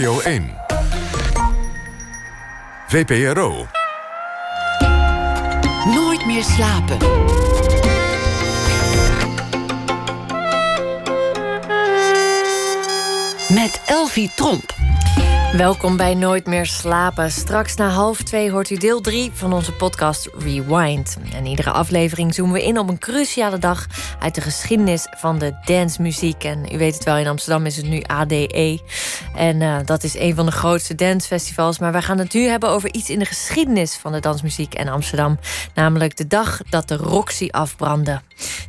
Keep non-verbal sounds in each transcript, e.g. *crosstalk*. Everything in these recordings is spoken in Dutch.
Radio 1. VPRO. Nooit meer slapen. Met Elvie Tromp. Welkom bij Nooit meer slapen. Straks na half twee hoort u deel 3 van onze podcast Rewind. En iedere aflevering zoomen we in op een cruciale dag uit de geschiedenis van de dancemuziek. En u weet het wel, in Amsterdam is het nu ADE. En uh, dat is een van de grootste dancefestivals. Maar wij gaan het nu hebben over iets in de geschiedenis van de dansmuziek en Amsterdam. Namelijk de dag dat de Roxy afbrandde.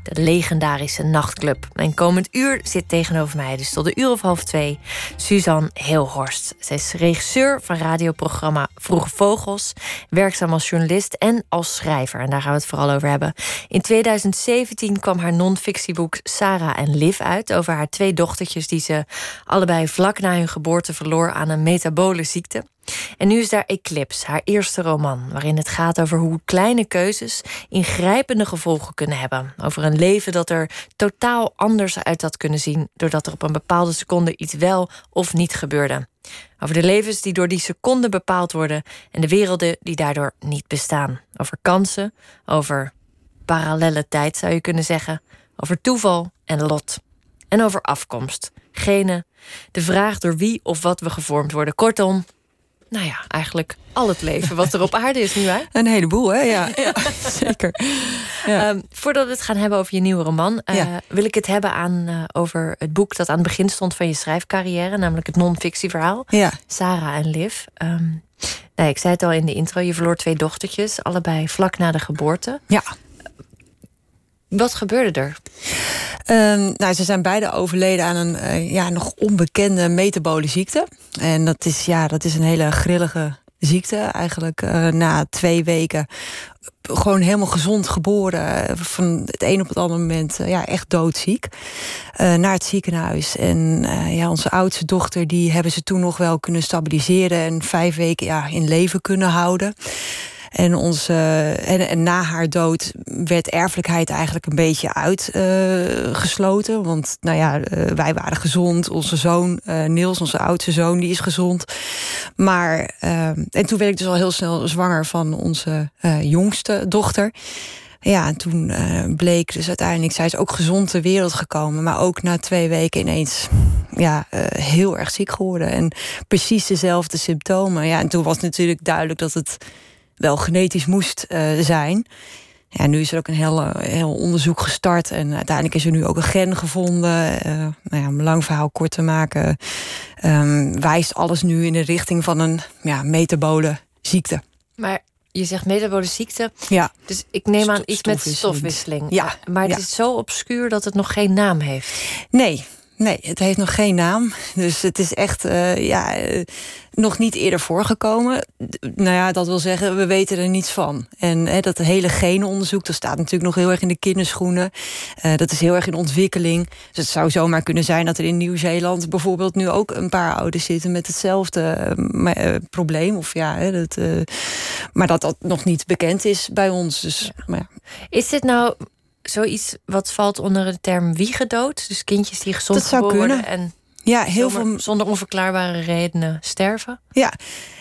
De legendarische nachtclub. En komend uur zit tegenover mij, dus tot de uur of half twee, Suzanne Heelhorst. Zij is regisseur van radioprogramma Vroege Vogels, werkzaam als journalist en als schrijver. En daar gaan we het vooral over hebben. In 2017 kwam haar non-fictieboek Sarah en Liv uit over haar twee dochtertjes die ze allebei vlak na hun geboorte verloor aan een metabole ziekte. En nu is daar Eclipse, haar eerste roman, waarin het gaat over hoe kleine keuzes ingrijpende gevolgen kunnen hebben. Over een leven dat er totaal anders uit had kunnen zien, doordat er op een bepaalde seconde iets wel of niet gebeurde. Over de levens die door die seconde bepaald worden en de werelden die daardoor niet bestaan. Over kansen, over parallelle tijd zou je kunnen zeggen, over toeval en lot. En over afkomst, genen, de vraag door wie of wat we gevormd worden. Kortom, nou ja, eigenlijk al het leven wat er op *laughs* aarde is, nu Een heleboel, hè? Ja, *laughs* ja zeker. Ja. Um, voordat we het gaan hebben over je nieuwe roman, uh, wil ik het hebben aan, uh, over het boek dat aan het begin stond van je schrijfcarrière, namelijk het non-fictieverhaal. Ja. Sarah en Liv. Um, nou, ik zei het al in de intro, je verloor twee dochtertjes, allebei vlak na de geboorte. Ja. Wat gebeurde er? Uh, nou, ze zijn beide overleden aan een uh, ja, nog onbekende metabole ziekte. En dat is, ja, dat is een hele grillige ziekte. Eigenlijk uh, na twee weken gewoon helemaal gezond geboren. Van het een op het andere moment ja, echt doodziek. naar het ziekenhuis. En ja, onze oudste dochter, die hebben ze toen nog wel kunnen stabiliseren. En vijf weken ja, in leven kunnen houden. En, onze, en, en, na haar dood werd erfelijkheid eigenlijk een beetje uitgesloten. Uh, want nou ja, uh, wij waren gezond. Onze zoon, uh, Niels, onze oudste zoon, die is gezond. Maar, en toen werd ik dus al heel snel zwanger van onze jongste dochter. Ja, en toen bleek dus uiteindelijk, zij is ook gezond ter wereld gekomen. Maar ook na twee weken ineens ja, heel erg ziek geworden. En precies dezelfde symptomen. Ja, en toen was natuurlijk duidelijk dat het wel genetisch moest uh, zijn. Ja, nu is er ook een heel, heel onderzoek gestart. En uiteindelijk is er nu ook een gen gevonden. Uh, nou ja, om een lang verhaal kort te maken. Um, wijst alles nu in de richting van een ja, metabole ziekte. Maar je zegt metabole ziekte. Ja. Dus ik neem aan iets met stofwisseling. Ja. Maar het ja. is zo obscuur dat het nog geen naam heeft. Nee, Nee, het heeft nog geen naam. *laughs* Dus het is echt uh, ja, uh, nog niet eerder voorgekomen. Nou ja, dat wil zeggen, we weten er niets van. En hè, dat hele genenonderzoek, dat staat natuurlijk nog heel erg in de kinderschoenen. Uh, dat is heel erg in ontwikkeling. Dus het zou zomaar kunnen zijn dat er in Nieuw-Zeeland bijvoorbeeld nu ook een paar ouders zitten met hetzelfde probleem. Of ja, hè, dat, maar dat dat nog niet bekend is bij ons. Dus, ja. Maar ja. Is dit nou zoiets wat valt onder de term wiegedood? Dus kindjes die gezond dat zou geboren kunnen. en ja, heel zonder, veel... zonder onverklaarbare redenen sterven? Ja,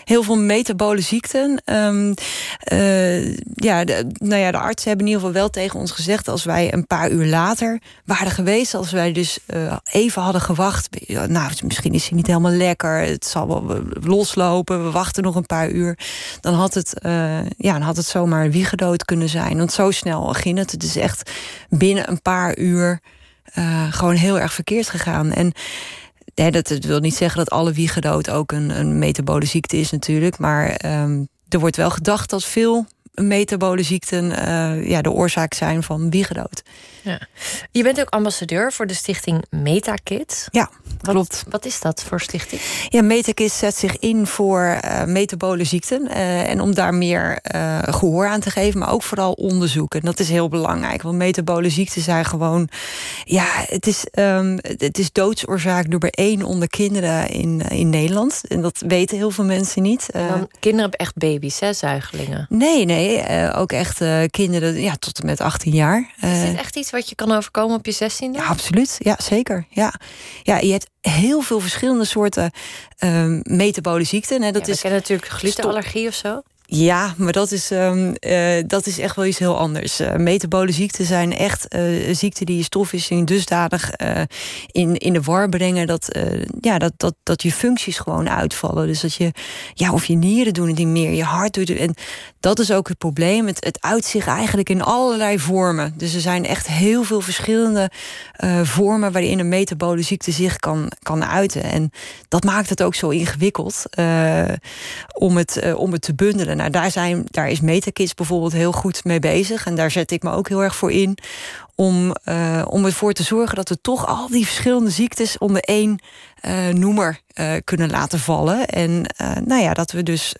heel veel metabole ziekten. Um, uh, ja, de, nou ja, de artsen hebben in ieder geval wel tegen ons gezegd... als wij een paar uur later waren geweest... als wij dus uh, even hadden gewacht... nou, misschien is hij niet helemaal lekker... het zal wel loslopen, we wachten nog een paar uur... dan had het, uh, ja, dan had het zomaar wiegedood kunnen zijn. Want zo snel ging het. Het is echt binnen een paar uur... gewoon heel erg verkeerd gegaan. En Dat, wil niet zeggen dat alle wiegedood ook een, een metabole ziekte is natuurlijk. Maar um, er wordt wel gedacht dat veel metabole ziekten uh, ja, de oorzaak zijn van wiegedood. Ja. Je bent ook ambassadeur voor de stichting MetaKids. Ja, wat, klopt. Wat is dat voor stichting? Ja, MetaKids zet zich in voor uh, metabole ziekten. Uh, en om daar meer uh, gehoor aan te geven, maar ook vooral onderzoek. En dat is heel belangrijk, want metabole ziekten zijn gewoon... Ja, het is, um, het is doodsoorzaak nummer één onder kinderen in, in Nederland. En dat weten heel veel mensen niet. Dan, kinderen hebben echt baby's, hè, zuigelingen? Nee, nee. Ook echt kinderen ja, tot en met 18 jaar. Is dit echt iets wat je kan overkomen op je 16e? Ja, absoluut. Ja, zeker. Ja. ja, je hebt heel veel verschillende soorten uh, metabole ziekten. Hè. Dat ja, is natuurlijk glutenallergie of zo. Ja, maar dat is, um, uh, dat is echt wel iets heel anders. Uh, metabole ziekten zijn echt uh, ziekten die je stofwisseling dusdanig in, in de war brengen dat, ja, dat, dat, dat je functies gewoon uitvallen. Dus dat je, ja, of je nieren doen het niet meer, je hart doet het. En dat is ook het probleem. Het, het uitzicht eigenlijk in allerlei vormen. Dus er zijn echt heel veel verschillende vormen waarin een metabole ziekte zich kan, kan uiten. En dat maakt het ook zo ingewikkeld om, het, om het te bundelen nou, daar, zijn, daar is Metakids bijvoorbeeld heel goed mee bezig. En daar zet ik me ook heel erg voor in. Om, uh, om ervoor te zorgen dat we toch al die verschillende ziektes onder één uh, noemer uh, kunnen laten vallen. En nou ja, dat we dus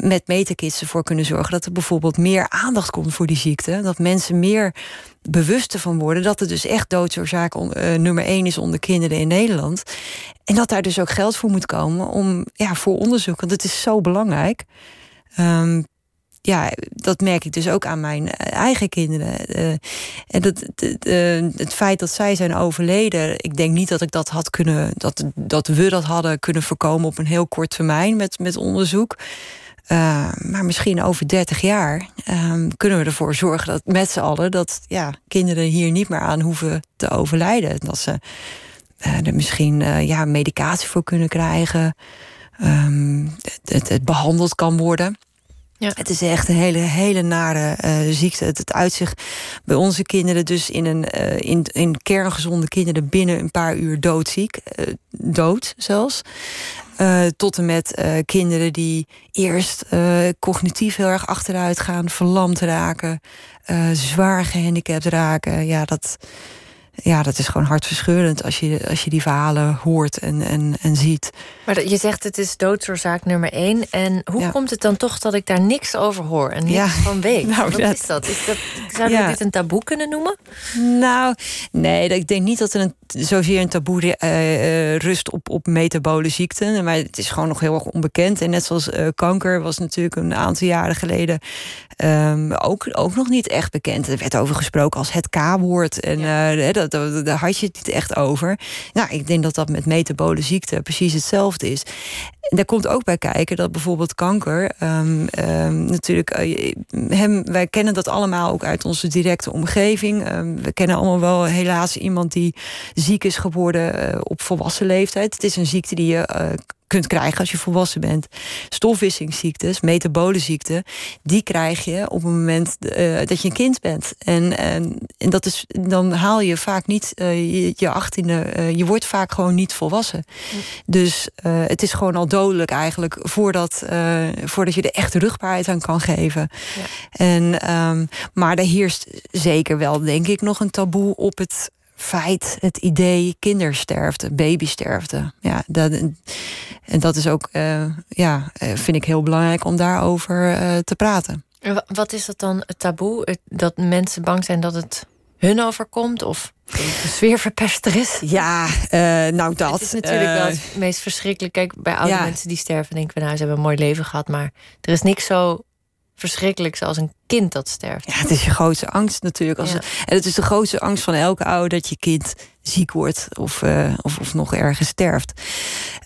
met Metakits ervoor kunnen zorgen dat er bijvoorbeeld meer aandacht komt voor die ziekte. Dat mensen meer bewust van worden dat het dus echt doodsoorzaak nummer één is onder kinderen in Nederland. En dat daar dus ook geld voor moet komen om ja, voor onderzoek. Want het is zo belangrijk. Um, ja, dat merk ik dus ook aan mijn eh, eigen kinderen. Uh, en dat, het feit dat zij zijn overleden, ik denk niet dat ik dat had kunnen, dat, dat we dat hadden kunnen voorkomen op een heel kort termijn met, met onderzoek. Maar misschien over 30 jaar uh, kunnen we ervoor zorgen dat met z'n allen dat ja, kinderen hier niet meer aan hoeven te overlijden. Dat ze er misschien ja, medicatie voor kunnen krijgen. Um, het, het behandeld kan worden. Het is echt een hele, hele nare uh, ziekte. Het, uitzicht bij onze kinderen dus in, een, uh, in, in kerngezonde kinderen binnen een paar uur doodziek. Uh, dood zelfs. tot en met kinderen die eerst cognitief heel erg achteruit gaan, verlamd raken, zwaar gehandicapt raken. Ja, dat, ja, dat is gewoon hartverscheurend als je, als je die verhalen hoort en, en, en ziet. Maar je zegt het is doodsoorzaak nummer één. En hoe komt het dan toch dat ik daar niks over hoor en niks van weet? *laughs* Nou, Wat is dat? Is dat zou je dit een taboe kunnen noemen? Nou, nee, ik denk niet dat er een, zozeer een taboe uh, rust op, op metabole ziekten. Maar het is gewoon nog heel erg onbekend. En net zoals uh, kanker was natuurlijk een aantal jaren geleden um, ook, ook nog niet echt bekend. Er werd over gesproken als het K-woord. En ja. dat, dat, daar had je het niet echt over. Nou, ik denk dat dat met metabole ziekte precies hetzelfde is. En daar komt ook bij kijken dat bijvoorbeeld kanker, um, um, natuurlijk, uh, hem, wij kennen dat allemaal ook uit onze directe omgeving. Um, we kennen allemaal wel helaas iemand die ziek is geworden uh, op volwassen leeftijd. Het is een ziekte die je uh, kunt krijgen als je volwassen bent. Stofwissingsziektes, metabolenziekten, die krijg je op het moment uh, dat je een kind bent. En, en, en, dat is, dan haal je vaak niet uh, je achttiende, uh, je wordt vaak gewoon niet volwassen. Dus het is gewoon al dodelijk eigenlijk voordat, voordat je de echte rugbaarheid aan kan geven. Ja. En, um, maar er heerst zeker wel, denk ik, nog een taboe op het feit, het idee kindersterfte, babysterfte. Ja, dat, en dat is ook, uh, ja, eh, vind ik heel belangrijk om daarover uh, te praten. Wat is dat dan, het taboe? Dat mensen bang zijn dat het hun overkomt? Of de sfeerverpester is? Ja, nou dat. Het is natuurlijk wel het meest verschrikkelijk. Kijk, bij oude mensen die sterven, denken we, nou, ze hebben een mooi leven gehad. Maar er is niks zo verschrikkelijk als een kind dat sterft. Ja, het is je grootste angst natuurlijk. Als en het is de grootste angst van elke ouder dat je kind ziek wordt of, uh, of, of, nog ergens sterft.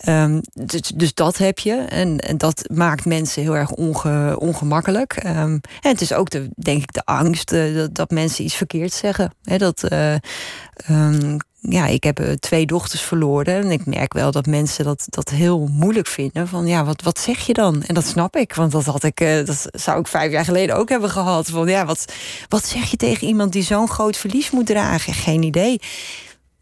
Um, dus, dus, dat heb je. En, en dat maakt mensen heel erg onge, ongemakkelijk. Um, en het is ook, de, denk ik, de angst uh, dat, dat, mensen iets verkeerd zeggen. He, dat uh, um, ja, ik heb eh, twee dochters verloren. En ik merk wel dat mensen dat, dat heel moeilijk vinden. Van ja, wat, wat zeg je dan? En dat snap ik. Want dat had ik, eh, dat zou ik vijf jaar geleden ook hebben gehad. Van ja, wat, wat zeg je tegen iemand die zo'n groot verlies moet dragen? Geen idee.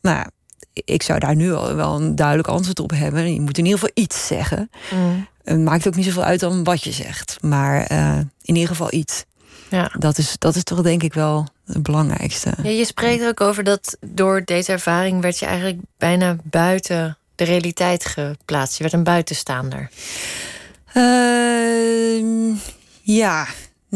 Maar ik zou daar nu al wel een duidelijk antwoord op hebben. Je moet in ieder geval iets zeggen. Mm. Het maakt ook niet zoveel uit dan wat je zegt. Maar uh, in ieder geval iets. Ja. Dat, is, dat is toch denk ik wel het belangrijkste. Ja, je spreekt ook over dat door deze ervaring werd je eigenlijk bijna buiten de realiteit geplaatst. Je werd een buitenstaander. Uh, ja,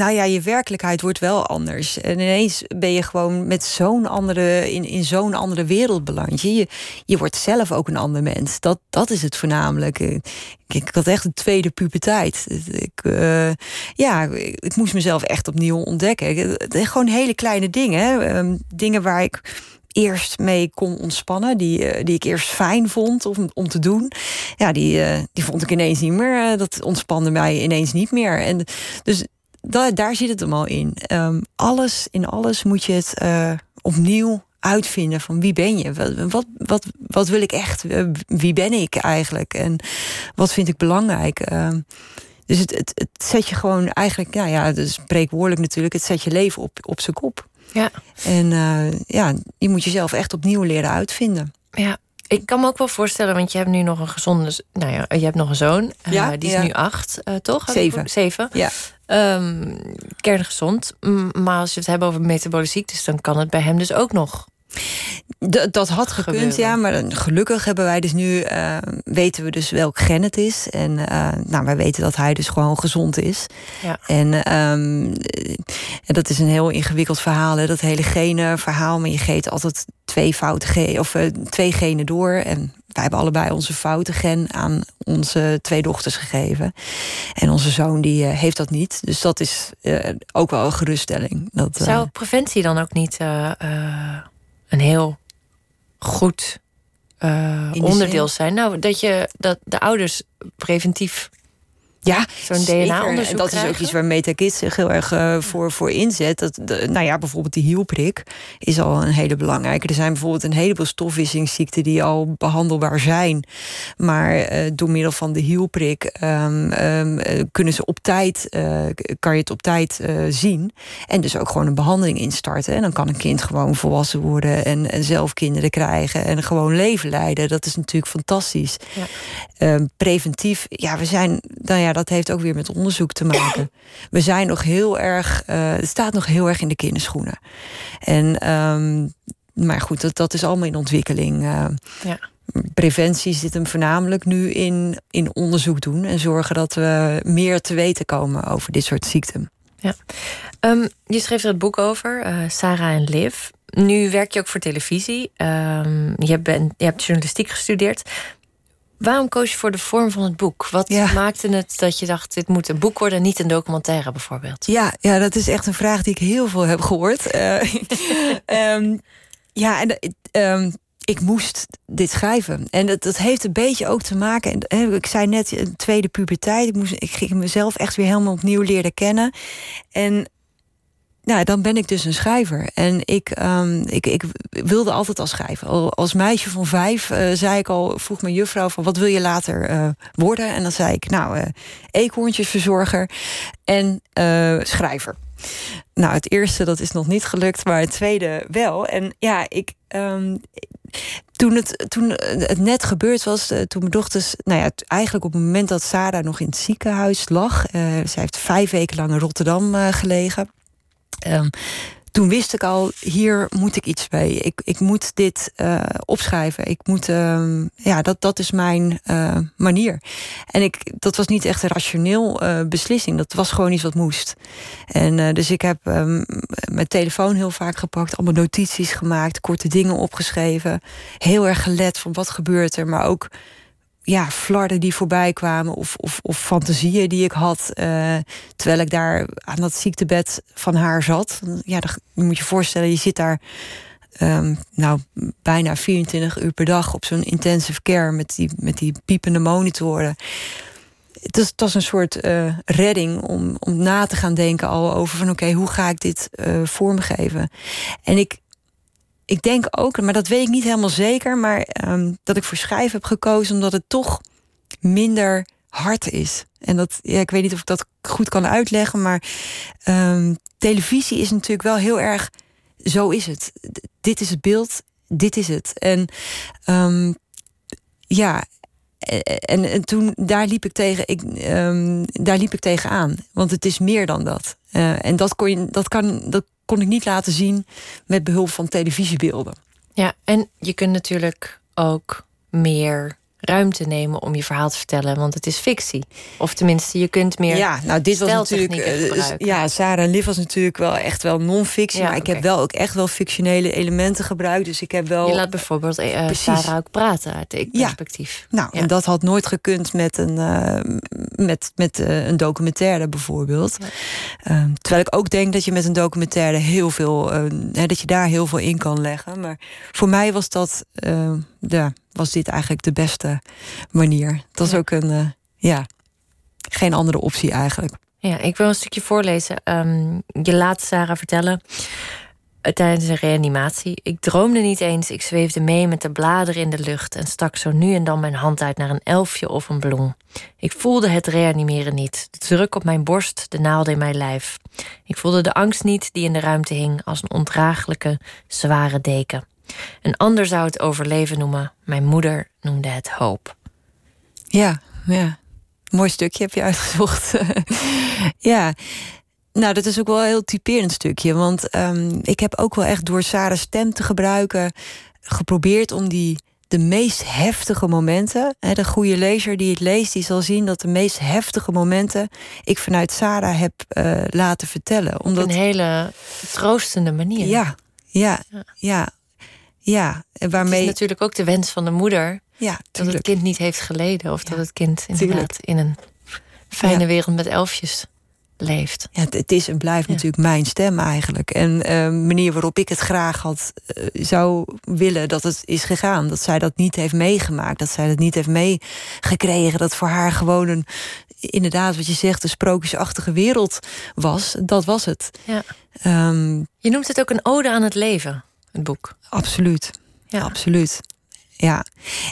nou ja, je werkelijkheid wordt wel anders. En ineens ben je gewoon met zo'n andere, in, in zo'n andere wereld beland. Je, je wordt zelf ook een ander mens. Dat, dat is het voornamelijk. Ik, ik had echt een tweede puberteit. Ik, uh, ja, ik moest mezelf echt opnieuw ontdekken. Gewoon hele kleine dingen. Ehm, dingen waar ik eerst mee kon ontspannen, die, eh, die ik eerst fijn vond om, om te doen, ja, die, die vond ik ineens niet meer. dat ontspande mij ineens niet meer. En dus da daar zit het hem al in. Um, alles, in alles moet je het uh, opnieuw uitvinden van wie ben je? Wat, wat, wat, wat wil ik echt? Wie ben ik eigenlijk? En wat vind ik belangrijk? Uh, dus het, het, het zet je gewoon eigenlijk, nou ja, dus spreekwoordelijk natuurlijk, het zet je leven op, op zijn kop. Ja. En uh, ja, je moet jezelf echt opnieuw leren uitvinden. Ja. Ik kan me ook wel voorstellen, want je hebt nu nog een gezonde. Nou ja, je hebt nog een zoon. Uh, ja, die is nu acht, uh, toch? Zeven. Zeven. Ja. Um, kerngezond. Maar als je het hebt over metabole ziektes, dan kan het bij hem dus ook nog dat had gekund, ja. Maar gelukkig hebben wij dus nu... Uh, weten we dus welk gen het is. En uh, nou, wij weten dat hij dus gewoon gezond is. Ja. En, um, en dat is een heel ingewikkeld verhaal. Hè, dat hele genen verhaal. Maar je geeft altijd twee foute genen... of uh, twee genen door. En wij hebben allebei onze foute gen aan onze twee dochters gegeven. En onze zoon die heeft dat niet. Dus dat is ook wel een geruststelling. Dat, Zou preventie dan ook niet een heel goed onderdeel zijn. Nou, dat je dat de ouders preventief ja, zo'n DNA-onderzoek. En dat is ook iets waar MetaKids zich heel erg uh, voor, voor inzet. Dat, de, nou ja, bijvoorbeeld die hielprik is al een hele belangrijke. Er zijn bijvoorbeeld een heleboel stofwissingsziekten die al behandelbaar zijn. Maar uh, door middel van de hielprik um, um, kunnen ze op tijd, kan je het op tijd zien. En dus ook gewoon een behandeling instarten. En dan kan een kind gewoon volwassen worden en, en zelf kinderen krijgen en gewoon leven leiden. Dat is natuurlijk fantastisch. Ja. Um, preventief, ja, we zijn, nou ja, dat heeft ook weer met onderzoek te maken. We zijn nog heel erg, uh, het staat nog heel erg in de kinderschoenen. En, um, maar goed, dat, dat is allemaal in ontwikkeling. Uh, ja. Preventie zit hem voornamelijk nu in, in onderzoek doen en zorgen dat we meer te weten komen over dit soort ziekten. Ja. Um, je schreef er het boek over, uh, Sarah en Liv. Nu werk je ook voor televisie. Um, je, bent, je hebt journalistiek gestudeerd. Waarom koos je voor de vorm van het boek? Wat maakte het dat je dacht, dit moet een boek worden, niet een documentaire bijvoorbeeld? Ja, ja dat is echt een vraag die ik heel veel heb gehoord. Uh, um, *laughs* ja, en um, ik moest dit schrijven. En dat, dat heeft een beetje ook te maken. En, ik zei net, een tweede puberteit. Ik, moest, ik ging mezelf echt weer helemaal opnieuw leren kennen. En nou, dan ben ik dus een schrijver. En ik, um, ik, ik wilde altijd al schrijven. Als meisje van vijf uh, zei ik al, vroeg mijn juffrouw van wat wil je later uh, worden? En dan zei ik, nou, uh, en schrijver. Nou, het eerste dat is nog niet gelukt, maar het tweede wel. En ja, ik. Um, toen het, toen het net gebeurd was, toen mijn dochters, nou ja, eigenlijk op het moment dat Sarah nog in het ziekenhuis lag, zij heeft vijf weken lang in Rotterdam gelegen. Um, toen wist ik al, hier moet ik iets mee. Ik, ik moet dit uh, opschrijven. Ik moet, uh, ja, dat, dat is mijn uh, manier. En ik, dat was niet echt een rationeel beslissing. Dat was gewoon iets wat moest. En dus ik heb um, mijn telefoon heel vaak gepakt, allemaal notities gemaakt, korte dingen opgeschreven. Heel erg gelet van wat gebeurt er, maar ook ja, flarden die voorbij kwamen of, of, of fantasieën die ik had uh, terwijl ik daar aan dat ziektebed van haar zat. Ja, dan, je moet je voorstellen, je zit daar um, nou, bijna 24 uur per dag op zo'n intensive care met die, met die piepende monitoren. Het was, het was een soort uh, redding om, om na te gaan denken al over van oké, hoe ga ik dit uh, vormgeven? En ik, ik denk ook, maar dat weet ik niet helemaal zeker, maar um, dat ik voor schrijven heb gekozen omdat het toch minder hard is. En dat, ja, ik weet niet of ik dat goed kan uitleggen, maar um, televisie is natuurlijk wel heel erg. Zo is het. dit is het beeld, dit is het. En um, ja, en, en, toen daar liep ik tegen, ik, um, daar liep ik tegen aan. Want het is meer dan dat. Uh, en dat kon je, dat kan, dat kon ik niet laten zien met behulp van televisiebeelden. Ja, en je kunt natuurlijk ook meer ruimte nemen om je verhaal te vertellen, want het is fictie. Of tenminste, je kunt meer. Ja, nou, dit was natuurlijk. Uh, ja, Sarah en Liv was natuurlijk wel echt wel non-fictie. maar ik heb wel ook echt wel fictionele elementen gebruikt. Dus ik heb wel. Je laat bijvoorbeeld uh, Sarah ook praten uit het perspectief. Nou, en dat had nooit gekund met een, uh, met, met een documentaire bijvoorbeeld. Ehm, terwijl ik ook denk dat je met een documentaire heel veel. Hè, dat je daar heel veel in kan leggen. Maar voor mij was dat. Ja, was dit eigenlijk de beste manier. Het was ook een, uh, ja, geen andere optie eigenlijk. Ja, ik wil een stukje voorlezen. Um, je laat Sarah vertellen uh, tijdens een reanimatie. Ik droomde niet eens, ik zweefde mee met de bladeren in de lucht en stak zo nu en dan mijn hand uit naar een elfje of een bloem. Ik voelde het reanimeren niet, de druk op mijn borst, de naalden in mijn lijf. Ik voelde de angst niet die in de ruimte hing als een ondraaglijke, zware deken. Een ander zou het overleven noemen. Mijn moeder noemde het hoop. Ja, ja. Mooi stukje heb je uitgezocht. *laughs* ja. Nou, dat is ook wel een heel typerend stukje. Want um, ik heb ook wel echt door Sarah's stem te gebruiken... geprobeerd om die de meest heftige momenten... Hè, de goede lezer die het leest, die zal zien... dat de meest heftige momenten ik vanuit Sarah heb uh, laten vertellen. Omdat... Op een hele troostende manier. Ja, ja, ja. ja. Ja, waarmee. Het is natuurlijk ook de wens van de moeder. Ja, dat het kind niet heeft geleden. Of dat het kind inderdaad in een fijne wereld met elfjes leeft. Ja, het is en blijft natuurlijk mijn stem eigenlijk. En uh, manier waarop ik het graag had uh, zou willen dat het is gegaan. Dat zij dat niet heeft meegemaakt. Dat zij dat niet heeft meegekregen. Dat voor haar gewoon een, inderdaad wat je zegt, een sprookjesachtige wereld was. Dat was het. Ja. Um, je noemt het ook een ode aan het leven het boek. Absoluut. Ja. Absoluut. Ja,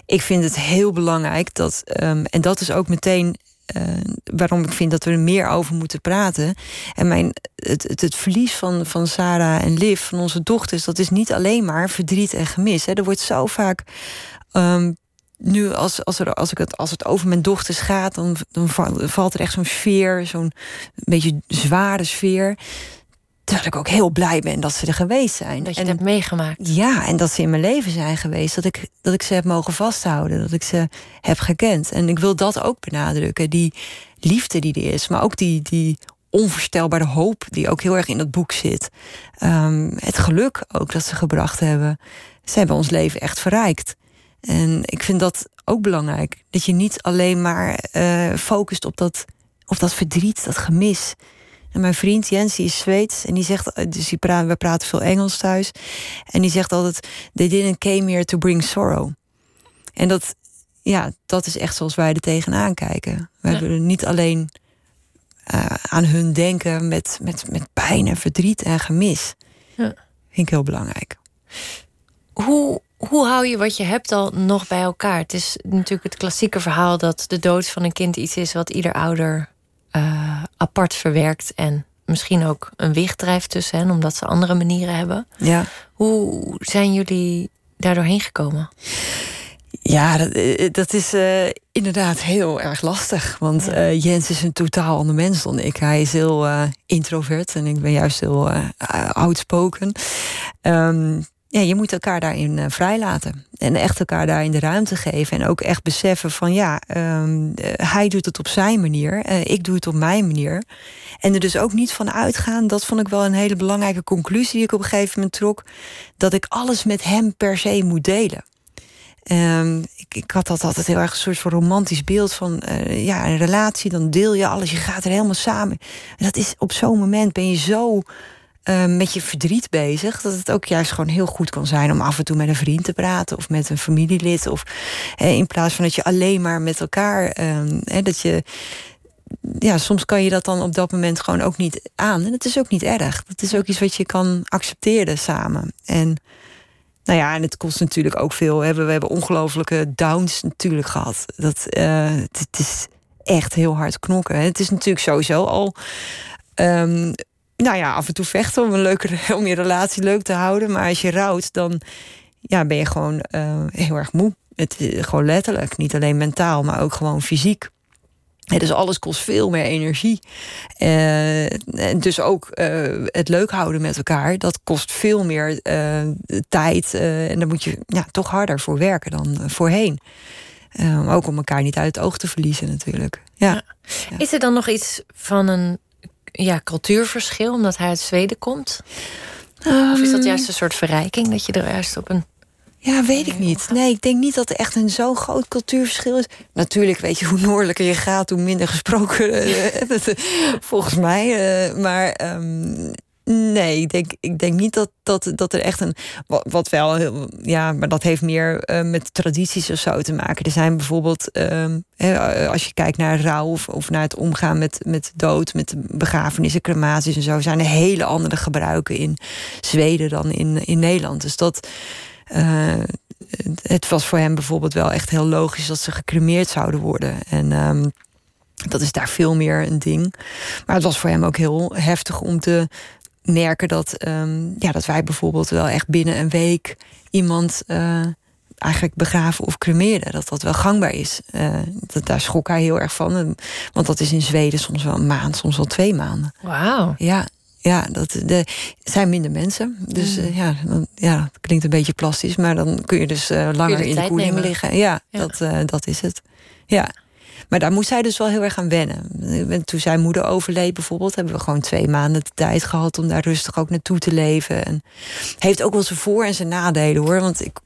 ik vind het heel belangrijk dat, um, en dat is ook meteen uh, waarom ik vind dat we er meer over moeten praten. En mijn, het, het, het, verlies van, van Sarah en Liv, van onze dochters, dat is niet alleen maar verdriet en gemis. Hè. Er wordt zo vaak. Um, nu, als, als, er, als, ik het, als het over mijn dochters gaat, dan, dan valt er echt zo'n sfeer, zo'n beetje zware sfeer. Terwijl ik ook heel blij ben dat ze er geweest zijn. Dat je het hebt meegemaakt. Ja, en dat ze in mijn leven zijn geweest. Dat ik, dat ik ze heb mogen vasthouden. Dat ik ze heb gekend. En ik wil dat ook benadrukken. Die liefde die er is. Maar ook die, die onvoorstelbare hoop die ook heel erg in dat boek zit. Um, het geluk ook dat ze gebracht hebben. Ze hebben ons leven echt verrijkt. En ik vind dat ook belangrijk. Dat je niet alleen maar uh, focust op dat, op dat verdriet, dat gemis. En mijn vriend Jens, die is Zweeds. En die zegt, eh, dus die praat, we praten veel Engels thuis. En die zegt altijd: They didn't came here to bring sorrow. En dat, ja, dat is echt zoals wij er tegenaan kijken. We ja. willen niet alleen uh, aan hun denken met, met, met pijn en verdriet en gemis. Ja. Vind ik heel belangrijk. Hoe, hoe hou je wat je hebt al nog bij elkaar? Het is natuurlijk het klassieke verhaal dat de dood van een kind iets is wat ieder ouder uh, apart verwerkt en misschien ook een wicht drijft tussen hen, omdat ze andere manieren hebben. Ja. Hoe zijn jullie daar doorheen gekomen? Ja, dat, eh, dat is uh, inderdaad heel erg lastig. Want ja. uh, Jens is een totaal ander mens dan ik. Hij is heel uh, introvert en ik ben juist heel outspoken. Um, ja, je moet elkaar daarin uh, vrijlaten. En echt elkaar daarin de ruimte geven. En ook echt beseffen van ja, um, uh, hij doet het op zijn manier. Uh, ik doe het op mijn manier. En er dus ook niet van uitgaan. Dat vond ik wel een hele belangrijke conclusie die ik op een gegeven moment trok. Dat ik alles met hem per se moet delen. Um, ik, ik, had dat altijd heel erg een soort van romantisch beeld van ja, een relatie. Dan deel je alles, je gaat er helemaal samen. En dat is op zo'n moment ben je zo uh, met je verdriet bezig. Dat het ook juist gewoon heel goed kan zijn om af en toe met een vriend te praten of met een familielid. Of in plaats van dat je alleen maar met elkaar. Uh, dat je. Ja, soms kan je dat dan op dat moment gewoon ook niet aan. En het is ook niet erg. Het is ook iets wat je kan accepteren samen. En nou ja, en het kost natuurlijk ook veel. We hebben, we hebben ongelofelijke downs natuurlijk gehad. Dat, uh, het, is echt heel hard knokken. Het is natuurlijk sowieso al um, nou ja, af en toe vechten om, een leuke, *laughs* om je relatie leuk te houden. Maar als je rouwt, dan ja, ben je gewoon uh, heel erg moe. Het, gewoon letterlijk, niet alleen mentaal, maar ook gewoon fysiek. dus alles kost veel meer energie. Uh, en dus ook uh, het leuk houden met elkaar, dat kost veel meer tijd. en daar moet je ja, toch harder voor werken dan voorheen. Ook om elkaar niet uit het oog te verliezen, natuurlijk. Ja. Is er dan nog iets van een ja, cultuurverschil omdat hij uit Zweden komt? of is dat juist een soort verrijking dat je er juist op een ja, weet ik niet. Nee, ik denk niet dat er echt een zo groot cultuurverschil is. Natuurlijk, weet je, hoe noordelijker je gaat, hoe minder gesproken. *laughs* Eh, *laughs* volgens mij. Eh, maar um, nee, ik denk, ik denk niet dat, dat, dat er echt een. Wat, wel, ja, maar dat heeft meer uh, met tradities of zo te maken. Er zijn bijvoorbeeld, um, als je kijkt naar rouw of, naar het omgaan met, met dood, met begrafenissen, crematies en zo, zijn er hele andere gebruiken in Zweden dan in, in Nederland. Dus dat. Uh, het was voor hem bijvoorbeeld wel echt heel logisch dat ze gecremeerd zouden worden. En um, dat is daar veel meer een ding. Maar het was voor hem ook heel heftig om te merken dat, um, ja, dat wij bijvoorbeeld wel echt binnen een week iemand uh, eigenlijk begraven of cremeerden. Dat dat wel gangbaar is. Uh, dat, daar schrok hij heel erg van. Want dat is in Zweden soms wel een maand, soms wel twee maanden. Wauw. Ja, ja, dat de, zijn minder mensen. Dus mm. uh, ja, dan, ja, dat klinkt een beetje plastisch, maar dan kun je dus langer je in de koeling liggen. Ja, ja. Dat, dat is het. Ja. Maar daar moest zij dus wel heel erg aan wennen. Toen zijn moeder overleed bijvoorbeeld, hebben we gewoon twee maanden de tijd gehad om daar rustig ook naartoe te leven. En heeft ook wel zijn voor- en zijn nadelen hoor. Want ik,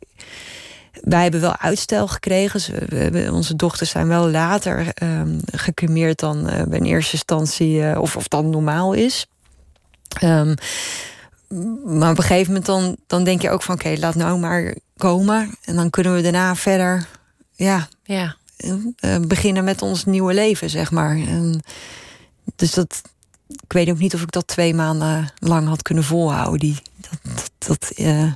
wij hebben wel uitstel gekregen. We onze dochters zijn wel later um, gecremeerd dan uh, in eerste instantie, uh, of, of dan normaal is. Um, maar op een gegeven moment dan, dan denk je ook van... oké, laat nou maar komen. En dan kunnen we daarna verder ja, ja. Uh, beginnen met ons nieuwe leven, zeg maar. En dus dat, ik weet ook niet of ik dat twee maanden lang had kunnen volhouden. Die, dat, dat, uh,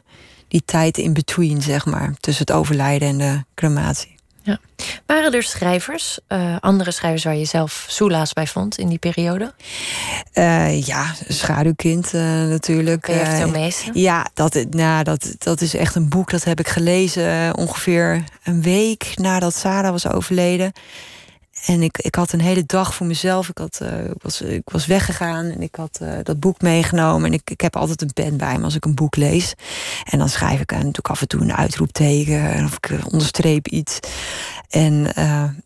die tijd in between, zeg maar. Tussen het overlijden en de crematie. Ja. Waren er schrijvers, uh, andere schrijvers waar je zelf soelaas bij vond in die periode? Uh, ja, Schaduwkind uh, natuurlijk. Ja, dat, nou, dat, dat is echt een boek dat heb ik gelezen ongeveer een week nadat Sarah was overleden. En ik, ik had een hele dag voor mezelf. Ik, had, uh, ik, was, ik was weggegaan en ik had uh, dat boek meegenomen. En ik, ik heb altijd een pen bij me als ik een boek lees. En dan schrijf ik natuurlijk af en toe een uitroepteken. Of ik onderstreep iets. En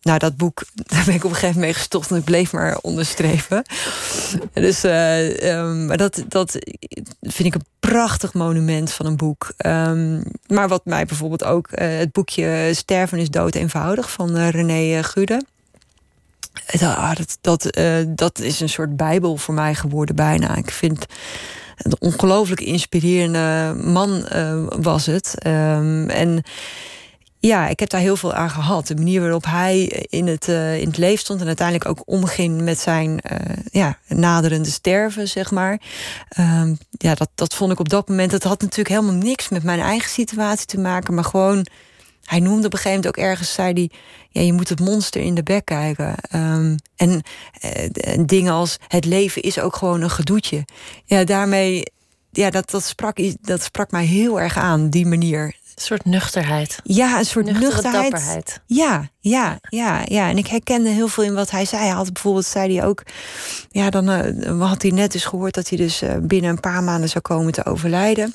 nou, dat boek, *laughs* daar ben ik op een gegeven moment mee gestopt. En ik bleef maar onderstrepen. dus um, maar dat, dat vind ik een prachtig monument van een boek. Um, maar wat mij bijvoorbeeld ook... het boekje Sterven is dood eenvoudig van René Gude Ah, dat, dat, uh, dat is een soort bijbel voor mij geworden bijna. Ik vind een ongelooflijk inspirerende man uh, was het. Um, en ja, ik heb daar heel veel aan gehad. De manier waarop hij in het, uh, in het leven stond en uiteindelijk ook omging met zijn ja, naderende sterven, zeg maar. Um, ja, dat, dat vond ik op dat moment. Dat had natuurlijk helemaal niks met mijn eigen situatie te maken, maar gewoon hij noemde op een gegeven moment ook ergens, zei hij... Ja, je moet het monster in de bek kijken. Um, en uh, dingen als het leven is ook gewoon een gedoetje. Ja, daarmee... Ja, dat, dat, sprak, dat sprak mij heel erg aan, die manier. Een soort nuchterheid. Ja, een soort Nuchtere nuchterheid. dapperheid. Ja, ja, ja, ja. En ik herkende heel veel in wat hij zei. Hij had bijvoorbeeld, zei hij ook... Ja, dan uh, had hij net dus gehoord dat hij dus uh, binnen een paar maanden zou komen te overlijden.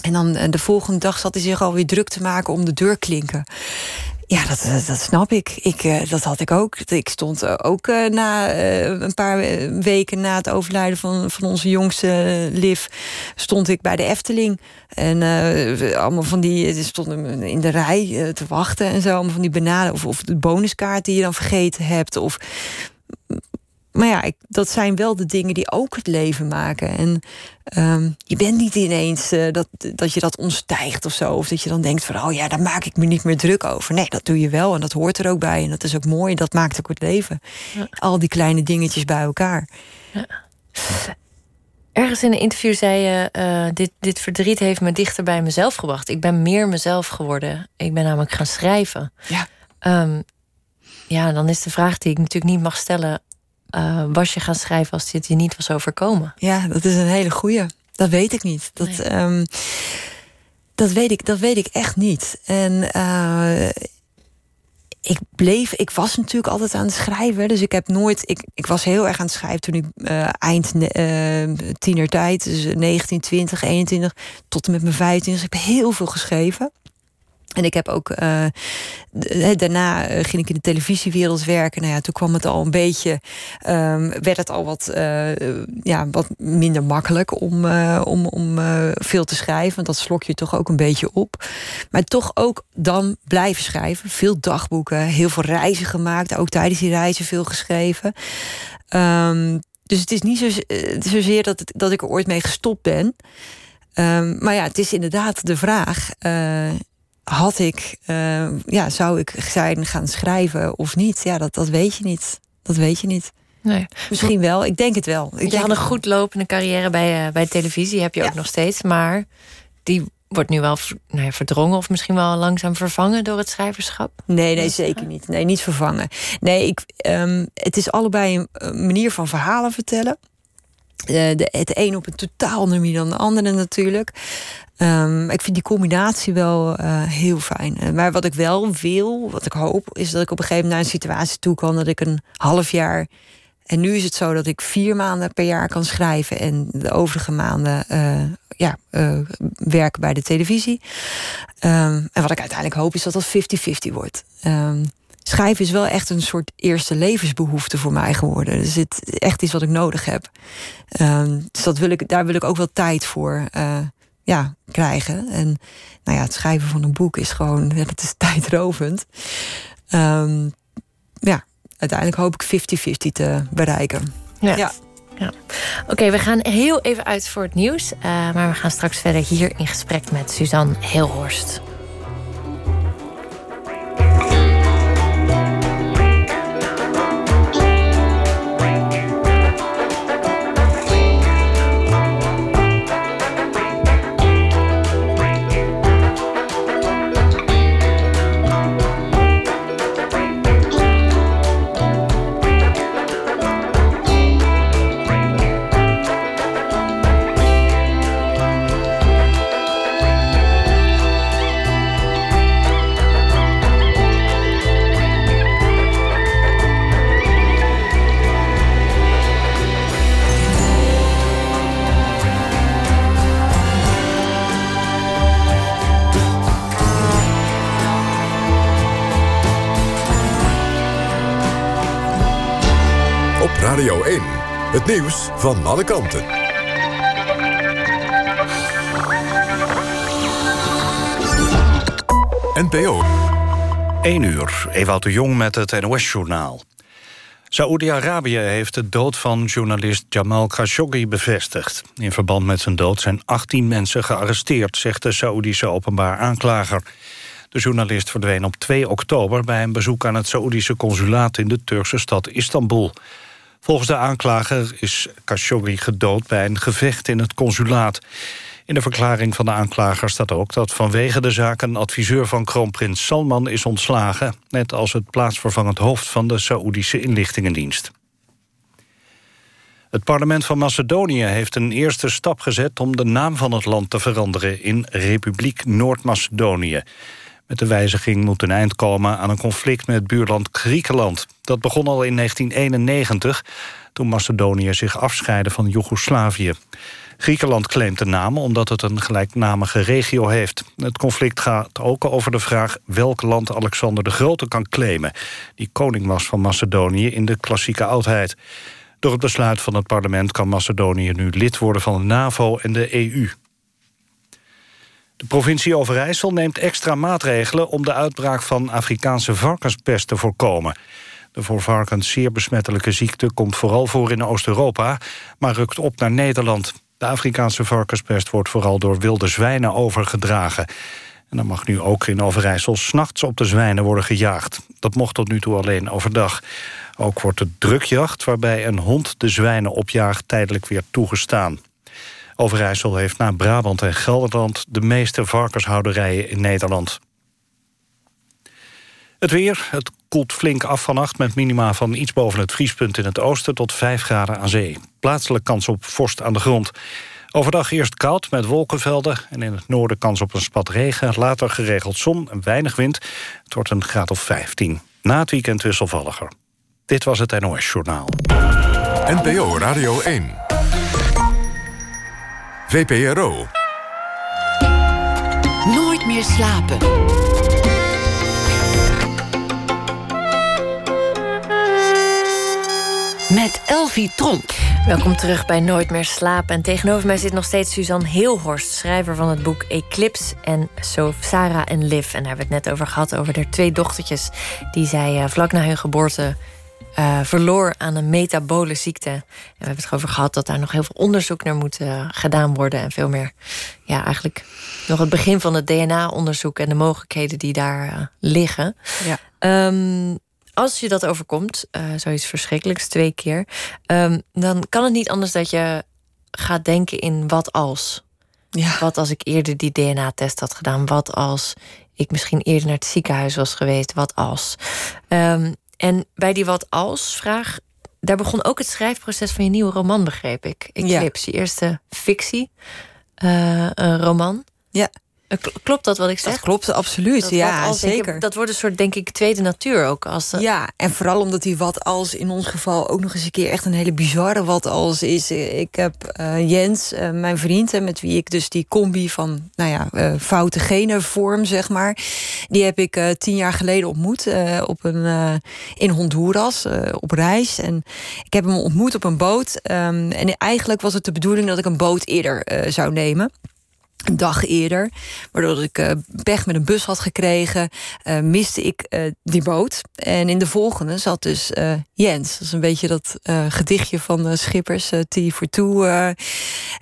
En dan de volgende dag zat hij zich alweer druk te maken om de deurklinken. Ja, dat, dat snap ik. ik. Dat had ik ook. Ik stond ook na een paar weken na het overlijden van, van onze jongste Liv... stond ik bij de Efteling. En uh, allemaal van die stonden in de rij te wachten en zo. Allemaal van die bananen of, of de bonuskaart die je dan vergeten hebt. Of maar ja, ik, dat zijn wel de dingen die ook het leven maken. En um, je bent niet ineens uh, dat, dat je dat ontstijgt of zo. Of dat je dan denkt van, oh ja, daar maak ik me niet meer druk over. Nee, dat doe je wel en dat hoort er ook bij. En dat is ook mooi, dat maakt ook het leven. Ja. Al die kleine dingetjes bij elkaar. Ja. Ergens in een interview zei je: uh, dit, dit verdriet heeft me dichter bij mezelf gebracht. Ik ben meer mezelf geworden. Ik ben namelijk gaan schrijven. Ja. Um, ja, dan is de vraag die ik natuurlijk niet mag stellen: uh, was je gaan schrijven als dit je niet was overkomen? Ja, dat is een hele goeie. Dat weet ik niet. Dat, nee. um, dat, weet, ik, dat weet ik echt niet. En uh, ik bleef, ik was natuurlijk altijd aan het schrijven. Dus ik heb nooit, ik, ik was heel erg aan het schrijven toen ik uh, eind uh, tienertijd, dus 19, 20, 21, tot en met mijn 25. Ik heb heel veel geschreven. En ik heb ook uh, daarna ging ik in de televisiewereld werken. Nou ja, toen kwam het al een beetje, um, werd het al wat, uh, ja, wat minder makkelijk om, om, om veel te schrijven. Want dat slok je toch ook een beetje op. Maar toch ook dan blijven schrijven. Veel dagboeken, heel veel reizen gemaakt. Ook tijdens die reizen veel geschreven. Um, dus het is niet zo, zozeer dat, dat ik er ooit mee gestopt ben. Um, maar ja, het is inderdaad de vraag had ik, uh, ja, zou ik zijn gaan schrijven of niet? Ja, dat, dat weet je niet. Dat weet je niet. Nee. Misschien wel, ik denk het wel. Ik je had een goed lopende carrière bij, uh, bij televisie, heb je ook nog steeds. Maar die wordt nu wel nou ja, verdrongen of misschien wel langzaam vervangen door het schrijverschap? Nee, nee, zeker niet. Nee, niet vervangen. Nee, ik, um, het is allebei een manier van verhalen vertellen. Uh, de, het een op een totaal manier dan de andere natuurlijk. Um, ik vind die combinatie wel uh, heel fijn. Eh, maar wat ik wel wil, wat ik hoop, is dat ik op een gegeven moment naar een situatie toe kan dat ik een half jaar. En nu is het zo dat ik vier maanden per jaar kan schrijven en de overige maanden uh, ja, werken bij de televisie. Um, en wat ik uiteindelijk hoop is dat dat 50-50 wordt. Um, schrijven is wel echt een soort eerste levensbehoefte voor mij geworden. Dus het echt iets wat ik nodig heb. dus dat wil ik, daar wil ik ook wel tijd voor ja, krijgen. En nou ja, het schrijven van een boek is gewoon, *laughs* ja, dat is tijdrovend. Um, ja, uiteindelijk hoop ik 50-50 te bereiken. Ja. ja. ja. Oké, we gaan heel even uit voor het nieuws. Uh, maar we gaan straks verder hier in gesprek met Suzanne Heelhorst. Het nieuws van alle kanten. NPO. 1 uur, Ewout de Jong met het NOS-journaal. Saoedi-Arabië heeft de dood van journalist Jamal Khashoggi bevestigd. In verband met zijn dood zijn 18 mensen gearresteerd... zegt de Saoedische openbaar aanklager. De journalist verdween op 2 oktober... bij een bezoek aan het Saoedische consulaat in de Turkse stad Istanbul. Volgens de aanklager is Khashoggi gedood bij een gevecht in het consulaat. In de verklaring van de aanklager staat ook dat vanwege de zaak... een adviseur van kroonprins Salman is ontslagen... net als het plaatsvervangend hoofd van de Saoedische inlichtingendienst. Het parlement van Macedonië heeft een eerste stap gezet... om de naam van het land te veranderen in Republiek Noord-Macedonië. Met de wijziging moet een eind komen aan een conflict met buurland Griekenland. Dat begon al in 1991, toen Macedonië zich afscheidde van Joegoslavië. Griekenland claimt de naam omdat het een gelijknamige regio heeft. Het conflict gaat ook over de vraag welk land Alexander de Grote kan claimen... die koning was van Macedonië in de klassieke oudheid. Door het besluit van het parlement kan Macedonië nu lid worden van de NAVO en de EU. De provincie Overijssel neemt extra maatregelen... om de uitbraak van Afrikaanse varkenspest te voorkomen. De voor varkens zeer besmettelijke ziekte komt vooral voor in Oost-Europa... maar rukt op naar Nederland. De Afrikaanse varkenspest wordt vooral door wilde zwijnen overgedragen. En dan mag nu ook in Overijssel s'nachts op de zwijnen worden gejaagd. Dat mocht tot nu toe alleen overdag. Ook wordt de drukjacht, waarbij een hond de zwijnen opjaagt... tijdelijk weer toegestaan. Overijssel heeft na Brabant en Gelderland... de meeste varkenshouderijen in Nederland. Het weer, het koelt flink af vannacht... met minima van iets boven het vriespunt in het oosten... tot 5 graden aan zee. Plaatselijk kans op vorst aan de grond. Overdag eerst koud met wolkenvelden... en in het noorden kans op een spat regen. Later geregeld zon en weinig wind. Het wordt een graad of 15. Na het weekend wisselvalliger. Dit was het NOS Journaal. NPO Radio 1. VPRO. Nooit meer slapen. Met Elvie Tromp. Welkom terug bij Nooit meer slapen. En tegenover mij zit nog steeds Suzanne Heelhorst, schrijver van het boek Eclipse en so Sarah en Liv. En daar hebben we het net over gehad, over de twee dochtertjes die zij uh, vlak na hun geboorte uh, verloor aan een metabole ziekte. En we hebben het over gehad dat daar nog heel veel onderzoek naar moet uh, gedaan worden. En veel meer, ja, eigenlijk nog het begin van het DNA-onderzoek en de mogelijkheden die daar liggen. Ja. Um, als je dat overkomt, uh, zoiets verschrikkelijks twee keer, um, dan kan het niet anders dat je gaat denken in wat als. Ja. Wat als ik eerder die DNA-test had gedaan? Wat als ik misschien eerder naar het ziekenhuis was geweest? Wat als? Um, en bij die wat als vraag, daar begon ook het schrijfproces van je nieuwe roman, begreep ik. Eclipse, ja. je eerste fictie, uh, roman. Ja. Eh, klopt dat wat ik zeg? Dat klopt, absoluut. Dat ja, als, zeker. Ik, dat wordt een soort, denk ik, tweede natuur ook. Als, uh... Ja, en vooral omdat die wat als in ons geval ook nog eens een keer echt een hele bizarre wat als is. Ik heb uh, Jens, uh, mijn vriend, met wie ik dus die combi van, nou ja, foute genen vorm, zeg maar. Die heb ik tien jaar geleden ontmoet op een, in Honduras op reis. En ik heb hem ontmoet op een boot. Um, en eigenlijk was het de bedoeling dat ik een boot eerder zou nemen een dag eerder. Waardoor ik uh, pech met een bus had gekregen, uh, miste ik uh, die boot. En in de volgende zat dus Jens. Dat is een beetje dat gedichtje van Schippers, T voor Toe.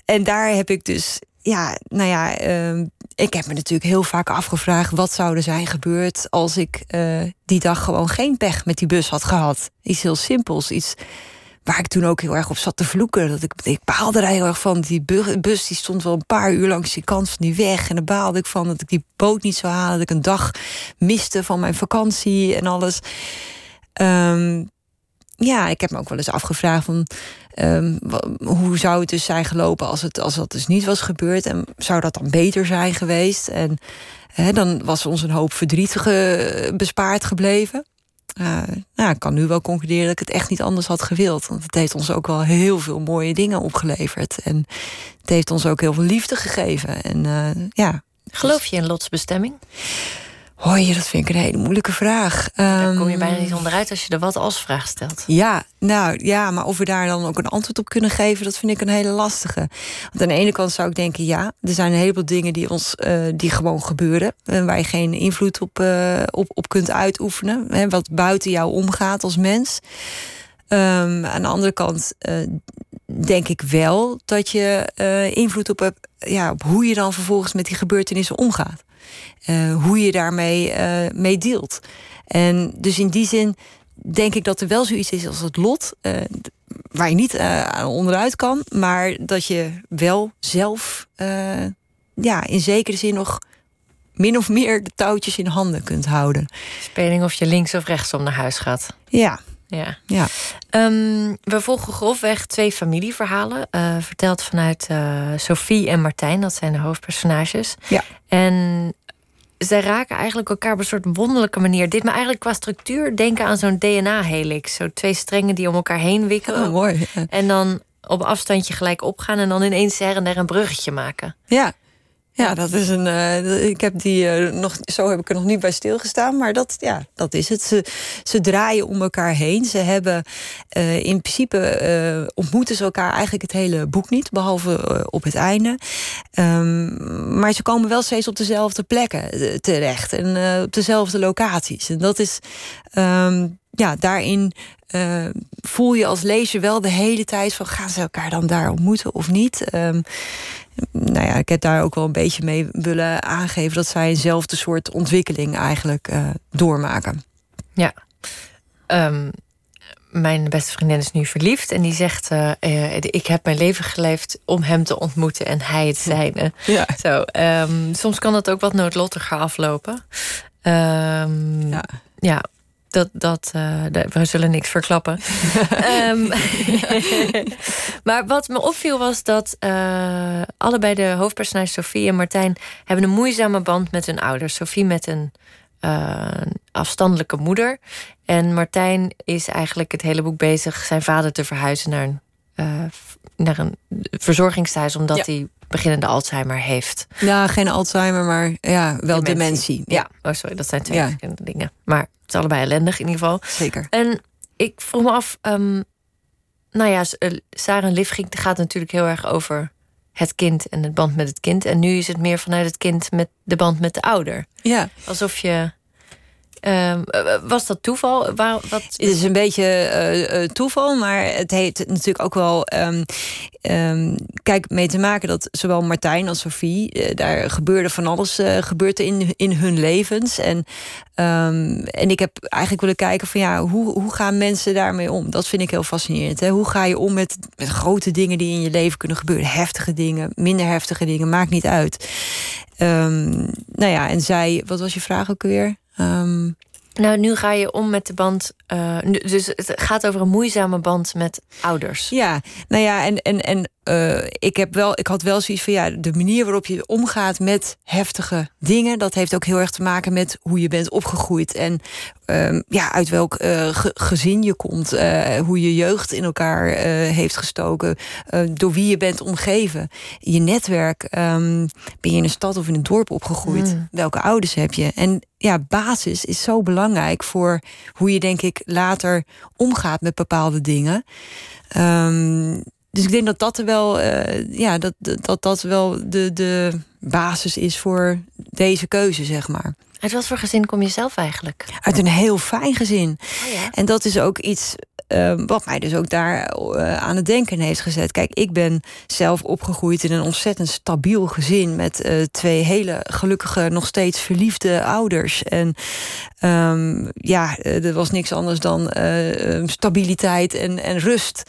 en daar heb ik dus, ja, nou ja, ehm, ik heb me natuurlijk heel vaak afgevraagd... wat zou er zijn gebeurd als ik die dag gewoon geen pech met die bus had gehad. Iets heel simpels, iets waar ik toen ook heel erg op zat te vloeken. Dat ik, ik baalde er heel erg van. Die bus die stond wel een paar uur langs die kant van die weg. En daar baalde ik van dat ik die boot niet zou halen. Dat ik een dag miste van mijn vakantie en alles. Um, ja, ik heb me ook wel eens afgevraagd van... Um, hoe zou het dus zijn gelopen als, het, als dat dus niet was gebeurd? En zou dat dan beter zijn geweest? En dan was ons een hoop verdriet ge, bespaard gebleven. Uh, nou, ik kan nu wel concluderen dat ik het echt niet anders had gewild. Want het heeft ons ook wel heel veel mooie dingen opgeleverd. En het heeft ons ook heel veel liefde gegeven. En uh, ja. Geloof je in lotsbestemming? Hoi, dat vind ik een hele moeilijke vraag. Daar kom je bijna niet onderuit als je de wat als vraag stelt. Ja, nou ja, maar of we daar dan ook een antwoord op kunnen geven, dat vind ik een hele lastige. Want aan de ene kant zou ik denken, ja, er zijn een heleboel dingen die ons uh, die gewoon gebeuren. En waar je geen invloed op, uh, op, op kunt uitoefenen. Hè, wat buiten jou omgaat als mens. Um, aan de andere kant uh, denk ik wel dat je invloed op hebt ja, op hoe je dan vervolgens met die gebeurtenissen omgaat. Uh, hoe je daarmee uh, mee deelt. En dus in die zin denk ik dat er wel zoiets is als het lot, uh, waar je niet onderuit kan, maar dat je wel zelf ja, in zekere zin nog min of meer de touwtjes in handen kunt houden. Speling of je links of rechtsom naar huis gaat. Ja. Ja. ja. Um, we volgen grofweg twee familieverhalen. Uh, verteld vanuit uh, Sophie en Martijn, dat zijn de hoofdpersonages. Ja. En zij raken eigenlijk elkaar op een soort wonderlijke manier. Dit me eigenlijk qua structuur denken aan zo'n DNA-helix. Zo twee strengen die om elkaar heen wikkelen. Oh, mooi. En dan op afstandje gelijk opgaan en dan ineens her en der een bruggetje maken. Ja. Ja, dat is een. Uh, ik heb die uh, nog. Zo heb ik er nog niet bij stilgestaan. Maar dat, ja, dat is het. Ze, ze draaien om elkaar heen. Ze hebben uh, in principe ontmoeten ze elkaar eigenlijk het hele boek niet, behalve op het einde. Um, maar ze komen wel steeds op dezelfde plekken terecht en op dezelfde locaties. En dat is. Um, ja, daarin voel je als lezer wel de hele tijd van gaan ze elkaar dan daar ontmoeten of niet. Um, nou ja, ik heb daar ook wel een beetje mee willen aangeven dat zij eenzelfde soort ontwikkeling eigenlijk uh, doormaken. Ja. Um, mijn beste vriendin is nu verliefd en die zegt: uh, uh, Ik heb mijn leven geleefd om hem te ontmoeten en hij het zijne. Ja. Zo, um, soms kan dat ook wat noodlottiger aflopen. Um, ja. ja dat, dat, uh, we zullen niks verklappen. um, *laughs* *laughs* maar wat me opviel was dat uh, allebei de hoofdpersonages, Sofie en Martijn, hebben een moeizame band met hun ouders. Sofie met een uh, afstandelijke moeder. En Martijn is eigenlijk het hele boek bezig zijn vader te verhuizen naar een, naar een verzorgingstehuis, omdat ja. hij beginnende Alzheimer heeft. Ja, geen Alzheimer, maar ja, wel dementie. dementie. Ja. oh sorry, dat zijn twee ja. verschillende dingen. Maar het is allebei ellendig in ieder geval. Zeker. En ik vroeg me af, um, nou ja, uh, Sarah Livging gaat natuurlijk heel erg over het kind en het band met het kind. En nu is het meer vanuit het kind met de band met de ouder. Ja. Alsof je Ehm, was dat toeval? Wat... Het is een beetje uh, toeval, maar het heeft natuurlijk ook wel. Um, um, kijk, mee te maken dat zowel Martijn als Sophie. Daar gebeurde van alles gebeurde in, in hun levens. En, en ik heb eigenlijk willen kijken van ja, hoe, hoe gaan mensen daarmee om? Dat vind ik heel fascinerend. Hè? Hoe ga je om met, met grote dingen die in je leven kunnen gebeuren? Heftige dingen, minder heftige dingen, maakt niet uit. nou ja, en zij, wat was je vraag ook weer? Um, nou, nu ga je om met de band. Uh, dus het gaat over een moeizame band met ouders. Ja, nou ja, en, en, en uh, ik, heb wel, ik had wel zoiets van ja, de manier waarop je omgaat met heftige dingen, dat heeft ook heel erg te maken met hoe je bent opgegroeid en uh, ja, uit welk uh, gezin je komt, hoe je jeugd in elkaar heeft gestoken, door wie je bent omgeven, je netwerk. Um, ben je in een stad of in een dorp opgegroeid? Mm. Welke ouders heb je? En ja, basis is zo belangrijk voor hoe je, denk ik, later omgaat met bepaalde dingen. Um, dus ik denk dat dat wel, uh, ja, dat, dat, dat wel de, de basis is voor deze keuze, zeg maar. Uit wat voor gezin kom je zelf eigenlijk? Uit een heel fijn gezin. Oh ja. En dat is ook iets uh, wat mij dus ook daar uh, aan het denken heeft gezet. Kijk, ik ben zelf opgegroeid in een ontzettend stabiel gezin met uh, twee hele gelukkige, nog steeds verliefde ouders. En um, ja, er was niks anders dan stabiliteit en, en rust.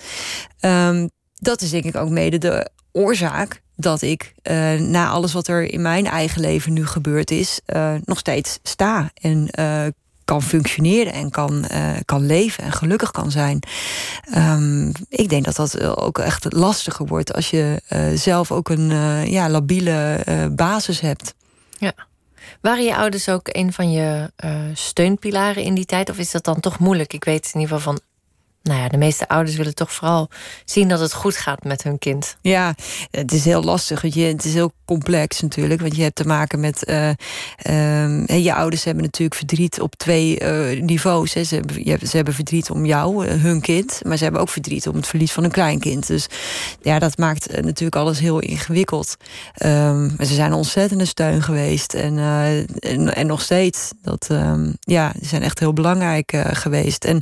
Um, dat is denk ik ook mede de oorzaak dat ik uh, na alles wat er in mijn eigen leven nu gebeurd is, uh, nog steeds sta en uh, kan functioneren en kan, kan leven en gelukkig kan zijn. Um, ik denk dat dat ook echt lastiger wordt als je zelf ook een ja, labiele basis hebt. Ja. Waren je ouders ook een van je steunpilaren in die tijd? Of is dat dan toch moeilijk? Ik weet in ieder geval van nou ja, de meeste ouders willen toch vooral zien dat het goed gaat met hun kind. Ja, het is heel lastig. Want je, het is heel complex natuurlijk. Want je hebt te maken met. Uh, uh, je ouders hebben natuurlijk verdriet op twee uh, niveaus. Ze, hebben, ze hebben verdriet om jou, eh, hun kind. Maar ze hebben ook verdriet om het verlies van een kleinkind. Dus ja, dat maakt natuurlijk alles heel ingewikkeld. Maar ze zijn ontzettende steun geweest. En, en, nog steeds. Dat, um, ja, ze zijn echt heel belangrijk geweest. En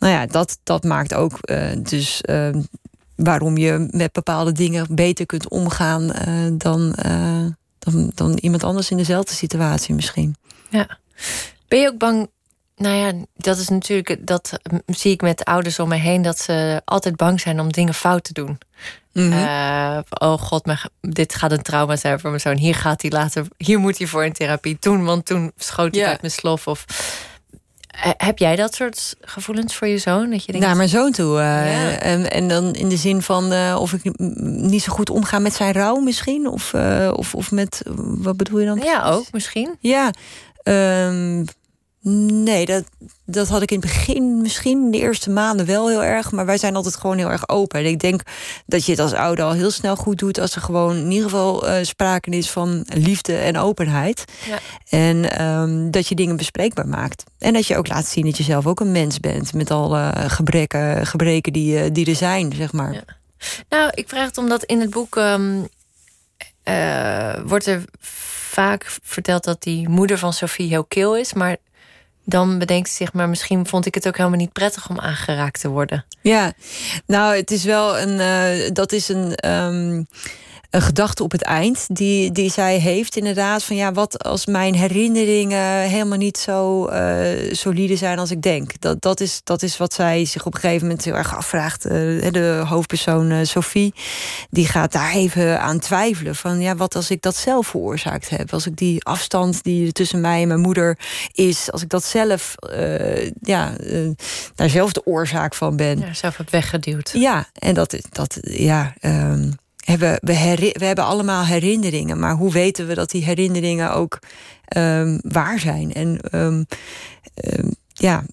nou ja, dat, dat maakt ook uh, dus uh, waarom je met bepaalde dingen beter kunt omgaan uh, dan, dan, dan iemand anders in dezelfde situatie misschien. Ja. Ben je ook bang? Nou ja, dat is natuurlijk, dat zie ik met ouders om me heen, dat ze altijd bang zijn om dingen fout te doen. Mm -hmm. oh god, maar dit gaat een trauma zijn voor mijn zoon. Hier gaat hij later, hier moet hij voor een therapie. Toen, want toen schoot hij uit mijn slof. Of eh, heb jij dat soort gevoelens voor je zoon? Dat je denkt... Naar mijn zoon toe. Uh, en, en dan in de zin van uh, of ik niet zo goed omga met zijn rouw misschien? Of, uh, of, of met, wat bedoel je dan? Ja, ook misschien. Ja, um, Nee, dat, dat had ik in het begin misschien de eerste maanden wel heel erg. Maar wij zijn altijd gewoon heel erg open. En ik denk dat je het als ouder al heel snel goed doet... als er gewoon in ieder geval uh, sprake is van liefde en openheid. Ja. En um, dat je dingen bespreekbaar maakt. En dat je ook laat zien dat je zelf ook een mens bent... met alle gebreken, gebreken die, die er zijn, zeg maar. Ja. Nou, ik vraag het omdat in het boek... Um, uh, wordt er vaak verteld dat die moeder van Sophie heel kil is... maar dan bedenkt zich, maar misschien vond ik het ook helemaal niet prettig om aangeraakt te worden. Ja, nou, het is wel een. Uh, dat is een. Um, een gedachte op het eind die, die zij heeft inderdaad van ja wat als mijn herinneringen helemaal niet zo uh, solide zijn als ik denk? Dat, dat, is, dat is wat zij zich op een gegeven moment heel erg afvraagt. Uh, de hoofdpersoon uh, Sophie die gaat daar even aan twijfelen van ja wat als ik dat zelf veroorzaakt heb? Als ik die afstand die tussen mij en mijn moeder is als ik dat zelf ja daar zelf de oorzaak van ben. Ja, zelf heb weggeduwd. Ja en dat dat ja um, we, we hebben allemaal herinneringen, maar hoe weten we dat die herinneringen ook um, waar zijn? En um, um, ja,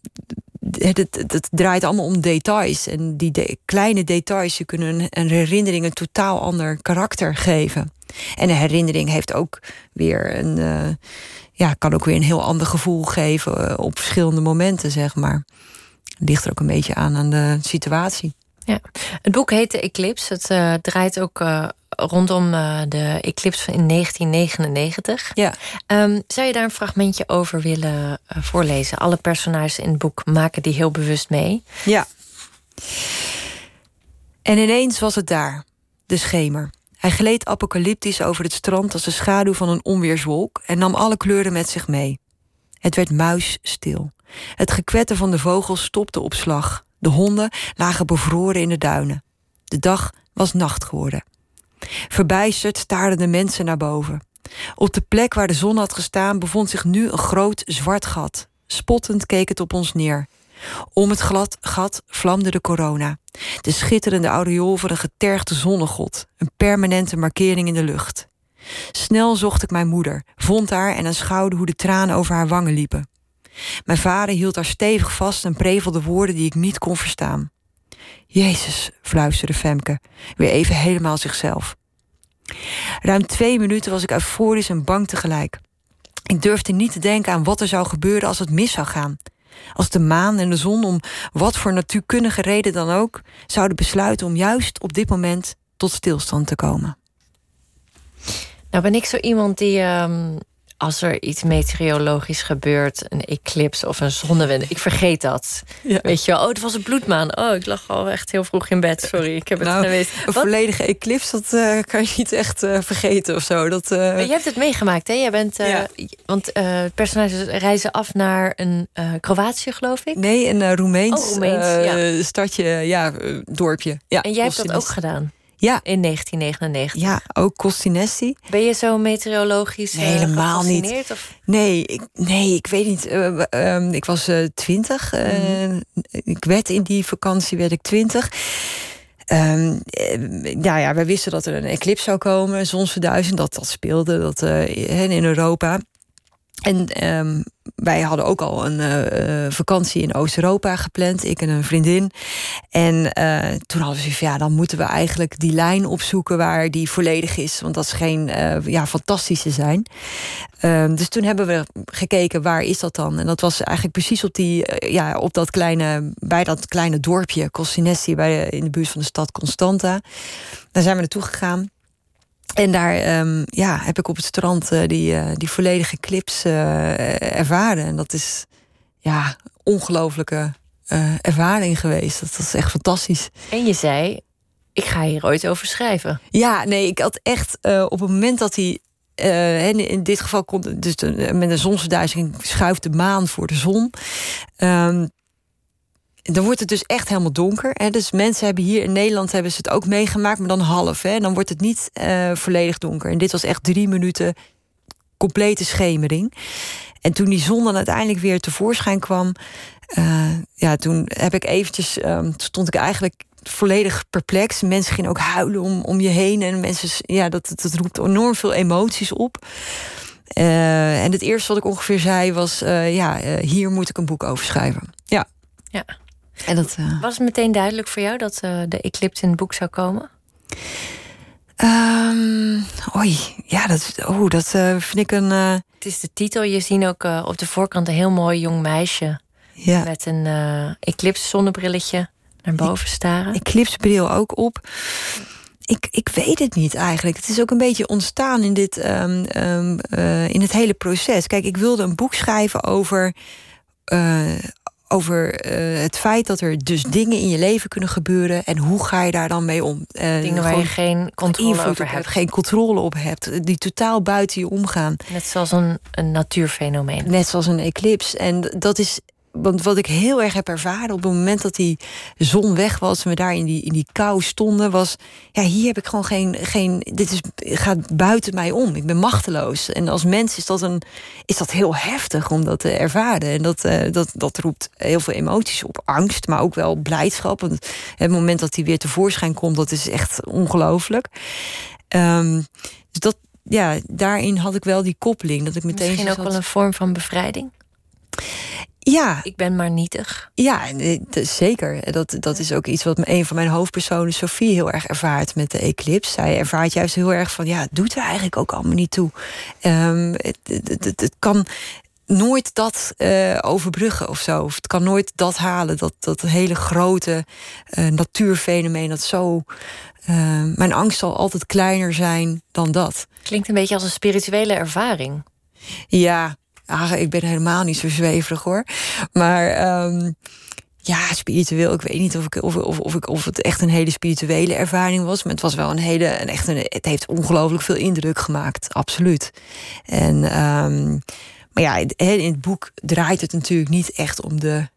het, draait allemaal om details. En die kleine details kunnen een, herinnering een totaal ander karakter geven. En een herinnering heeft ook weer een, uh, ja, kan ook weer een heel ander gevoel geven uh, op verschillende momenten, zeg maar. Ligt er ook een beetje aan aan de situatie. Ja. Het boek heet The Eclipse. Het uh, draait ook uh, rondom uh, de eclipse in 1999. Ja. Um, zou je daar een fragmentje over willen voorlezen? Alle personages in het boek maken die heel bewust mee. Ja. En ineens was het daar, de schemer. Hij gleed apocalyptisch over het strand als de schaduw van een onweerswolk en nam alle kleuren met zich mee. Het werd muisstil. Het gekwetter van de vogels stopte op slag. De honden lagen bevroren in de duinen. De dag was nacht geworden. Verbijsterd staarden de mensen naar boven. Op de plek waar de zon had gestaan bevond zich nu een groot zwart gat. Spottend keek het op ons neer. Om het glad gat vlamde de corona. De schitterende aureool van een getergde zonnegod. Een permanente markering in de lucht. Snel zocht ik mijn moeder, vond haar en aanschouwde hoe de tranen over haar wangen liepen. Mijn vader hield haar stevig vast en prevelde woorden die ik niet kon verstaan. Jezus, fluisterde Femke, weer even helemaal zichzelf. Ruim twee minuten was ik euforisch en bang tegelijk. Ik durfde niet te denken aan wat er zou gebeuren als het mis zou gaan. Als de maan en de zon, om wat voor natuurkundige reden dan ook, zouden besluiten om juist op dit moment tot stilstand te komen. Nou ben ik zo iemand die um, als er iets meteorologisch gebeurt, een eclipse of een zonnewind, ik vergeet dat. Ja. Weet je wel, oh, het was een bloedmaan. Oh, ik lag al echt heel vroeg in bed. Sorry, ik heb het nou, geweest. Een volledige eclipse, dat uh, kan je niet echt uh, vergeten of zo. Dat, uh... Je hebt het meegemaakt, hè? Jij bent, ja. want personages reizen af naar een Kroatië, geloof ik. Nee, een Roemeens, oh, Roemeens ja. stadje, ja, dorpje. Ja, en jij hebt dat ook gedaan. Ja. In 1999. Ja, ook Costinesti. Ben je zo meteorologisch nee, helemaal niet. Of? Nee, ik, nee, ik weet niet. Uh, uh, ik was uh, twintig. Mm. Ik werd in die vakantie werd ik twintig. Um, ja, ja, wij wisten dat er een eclipse zou komen, zonsverduizend. Dat dat speelde dat, in Europa. En um, wij hadden ook al een uh, vakantie in Oost-Europa gepland, ik en een vriendin. En uh, toen hadden we van ja, dan moeten we eigenlijk die lijn opzoeken waar die volledig is. Want dat scheen uh, ja, fantastische zijn. Um, dus toen hebben we gekeken waar is dat dan? En dat was eigenlijk precies op, die, ja, op dat kleine, bij dat kleine dorpje, Cossinesti, bij in de buurt van de stad Constanta. Daar zijn we naartoe gegaan. En daar um, ja, heb ik op het strand uh, die, uh, die volledige clips uh, ervaren. En dat is ja, ongelooflijke ervaring geweest. Dat was echt fantastisch. En je zei, ik ga hier ooit over schrijven. Ja, nee, ik had echt op het moment dat hij uh, in dit geval komt dus de, met een zonsverduistering schuift de maan voor de zon. Um, dan wordt het dus echt helemaal donker. Hè? Dus mensen hebben hier in Nederland hebben ze het ook meegemaakt, maar dan half. Hè? Dan wordt het niet uh, volledig donker. En dit was echt drie minuten complete schemering. En toen die zon dan uiteindelijk weer tevoorschijn kwam, uh, ja, toen heb ik eventjes, um, stond ik eigenlijk volledig perplex. Mensen gingen ook huilen om, om je heen. En mensen, ja, dat, roept enorm veel emoties op. Uh, en het eerste wat ik ongeveer zei was: ja, hier moet ik een boek over schrijven. Ja. Ja. En dat, uh... Was het meteen duidelijk voor jou dat uh, de eclipse in het boek zou komen? Um, oei, ja, dat, oh, dat uh, vind ik een. Het is de titel. Je ziet ook op de voorkant een heel mooi jong meisje. Ja. Met een eclipse zonnebrilletje naar boven staren. Eclipsebril ook op. Ik, ik weet het niet eigenlijk. Het is ook een beetje ontstaan in, dit, um, um, in het hele proces. Kijk, ik wilde een boek schrijven over over uh, het feit dat er dus dingen in je leven kunnen gebeuren en hoe ga je daar dan mee om? Uh, dingen waar je geen controle over hebt, geen controle op hebt, die totaal buiten je omgaan. Net zoals een, een natuurfenomeen. Net zoals een eclipse. En dat is want wat ik heel erg heb ervaren op het moment dat die zon weg was en we daar in die, in die kou stonden, was: ja, hier heb ik gewoon geen. geen dit is, gaat buiten mij om. Ik ben machteloos. En als mens is dat, een, is dat heel heftig om dat te ervaren. En dat, uh, dat, dat roept heel veel emoties op. Angst, maar ook wel blijdschap. Want het moment dat hij weer tevoorschijn komt, dat is echt ongelooflijk. Um, dus dat, ja, daarin had ik wel die koppeling. Dat ik meteen Misschien ook wel een vorm van bevrijding? Ja. Ik ben maar nietig. Ja, zeker. Dat, dat is ook iets wat een van mijn hoofdpersonen, Sophie, heel erg ervaart met de eclipse. Zij ervaart juist heel erg van, ja, het doet er eigenlijk ook allemaal niet toe. Um, het, het, het, het, kan nooit dat uh, overbruggen of zo. Of het kan nooit dat halen, dat, dat hele grote uh, natuurfenomeen dat zo. Uh, mijn angst zal altijd kleiner zijn dan dat. Klinkt een beetje als een spirituele ervaring. Ja, ach, ik ben helemaal niet zo zweverig hoor. Maar um, ja, spiritueel. Ik weet niet of, ik, of, of, of, ik, of het echt een hele spirituele ervaring was. Maar het was wel een hele. Een, echt een, het heeft ongelooflijk veel indruk gemaakt. Absoluut. En. Um, maar ja, in het boek draait het natuurlijk niet echt om de.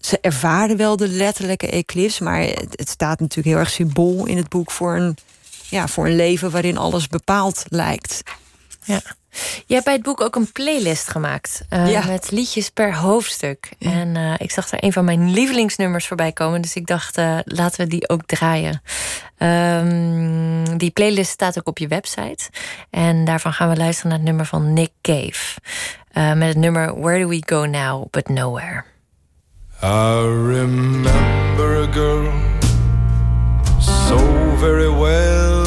Ze ervaren wel de letterlijke eclipse, maar het, staat natuurlijk heel erg symbool in het boek voor een, ja, voor een leven waarin alles bepaald lijkt. Ja. Je hebt bij het boek ook een playlist gemaakt uh, met liedjes per hoofdstuk. En uh, ik zag er een van mijn lievelingsnummers voorbij komen, dus ik dacht, uh, laten we die ook draaien. Um, die playlist staat ook op je website. En daarvan gaan we luisteren naar het nummer van Nick Cave. met het nummer Where Do We Go Now But Nowhere. I remember a girl so very well.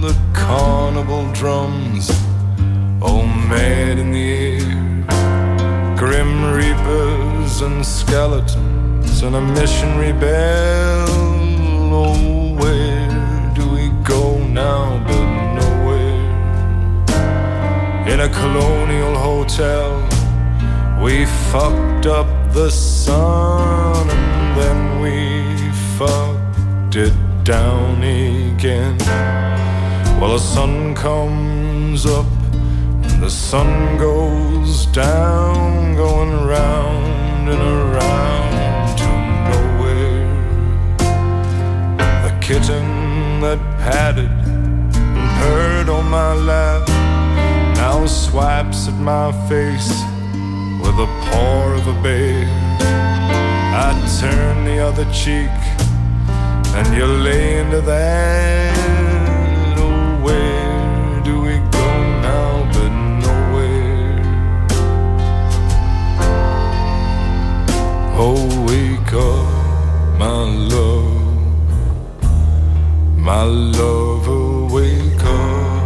The carnival drums all mad in the air. Grim reapers and skeletons and a missionary bell. Oh, where do we go now but nowhere? In a colonial hotel, we fucked up the sun and then we fucked it down again. Well, the sun comes up the sun goes down, going round and around to nowhere. The kitten that padded and purred on my lap now swipes at my face with the paw of a bear. I turn the other cheek, and you lay into that Oh, wake up, my love, my love, oh, wake up.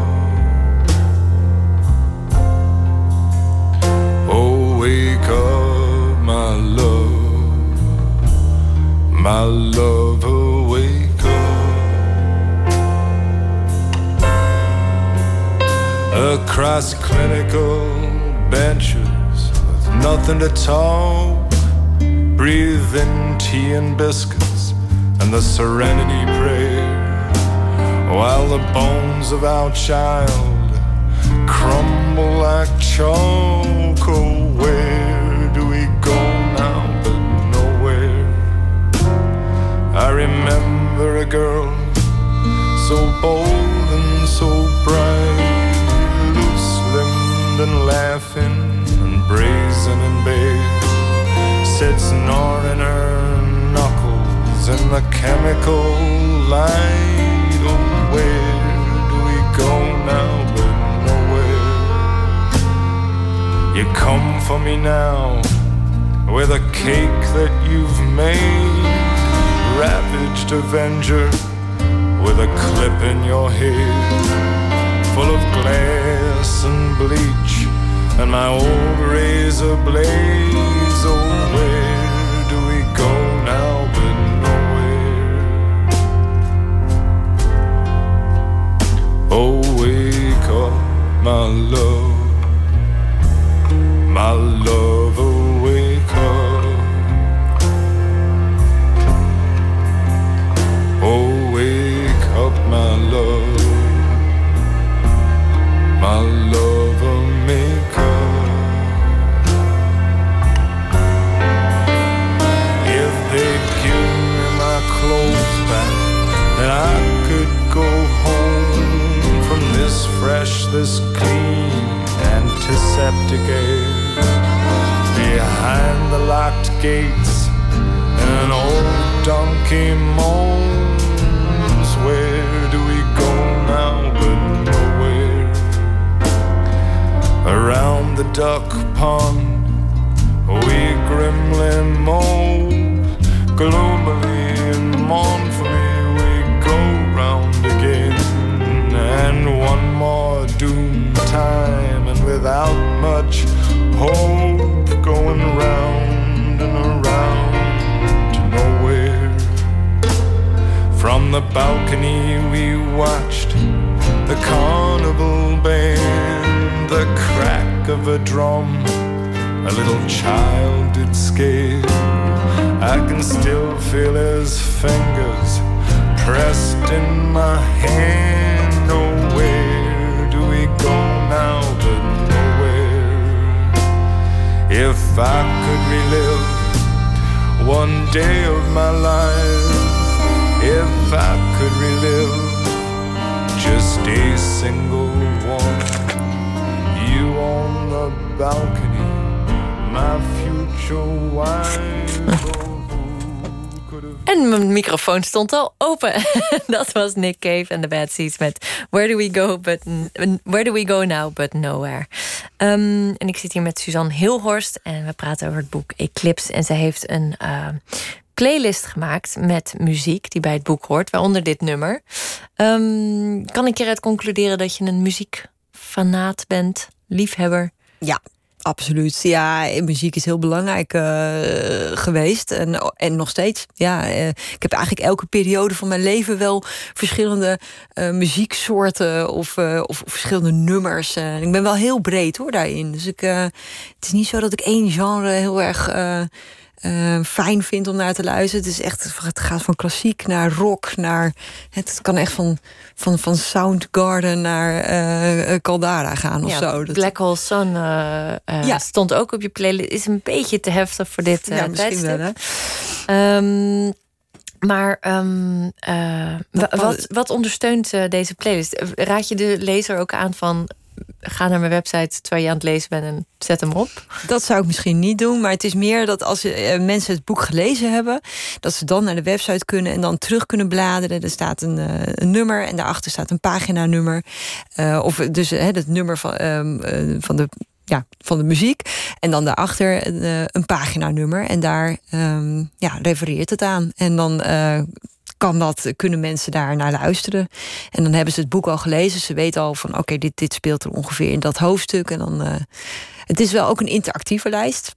Oh, wake up, my love, my love, oh, wake up. Across clinical benches with nothing to talk breathe in tea and biscuits and the serenity prayer while the bones of our child crumble like chalk. Oh, where do we go now but nowhere? I remember a girl so bold and so bright, slim and laughing and brazen and bare sits gnawing her knuckles in the chemical light. Oh, where do we go now but nowhere? You come for me now with a cake that you've made. Ravaged Avenger with a clip in your head, full of glass and bleach, and my old razor blades. Oh, wake up, my love, my love, oh, wake up. Oh, wake up, my love, my love, oh, this clean, antiseptic air. Behind the locked gates, an old donkey moans. Microfoon stond al open. *laughs* Dat was Nick Cave en de Bad Seeds met Where Do We Go, but, Where do we go Now But Nowhere. Ehm, en ik zit hier met Suzanne Hilhorst en we praten over het boek Eclipse. En zij heeft een eh, playlist gemaakt met muziek die bij het boek hoort, waaronder dit nummer. Ehm, kan ik hieruit concluderen dat je een muziekfanaat bent, liefhebber? Ja, absoluut. Ja, muziek is heel belangrijk eh, geweest en, en nog steeds. Ja, eh, ik heb eigenlijk elke periode van mijn leven wel verschillende eh, muzieksoorten of, of, of verschillende nummers. Ik ben wel heel breed hoor daarin. Dus ik, het is niet zo dat ik één genre heel erg. Eh, eh, fijn vind om naar te luisteren. Het is echt, het gaat van klassiek naar rock, naar het kan echt van, van, van Soundgarden naar eh, Caldara gaan of Ja, zo. Dat- Black Hole Sun eh, eh, Ja. stond ook op je playlist. Is een beetje te heftig voor dit ja, misschien tijdstip. wel. Hè? Ehm, maar ehm, eh, wa- Wat- wat, ondersteunt deze playlist? Raad je de lezer ook aan van... ga naar mijn website terwijl je aan het lezen bent en zet hem op? Dat zou ik misschien niet doen, maar het is meer dat als eh, mensen het boek gelezen hebben, dat ze dan naar de website kunnen en dan terug kunnen bladeren. Er staat een, eh, een nummer en daarachter staat een paginanummer. Eh of dus eh, het nummer van, ehm, eh, van de. Ja, van de muziek. En dan daarachter een, een paginanummer. En daar ehm, ja, refereert het aan. En dan kan dat, kunnen mensen daar naar luisteren. En dan hebben ze het boek al gelezen. Ze weten al van oké, dit, dit speelt er ongeveer in dat hoofdstuk. En dan, eh, het is wel ook een interactieve lijst.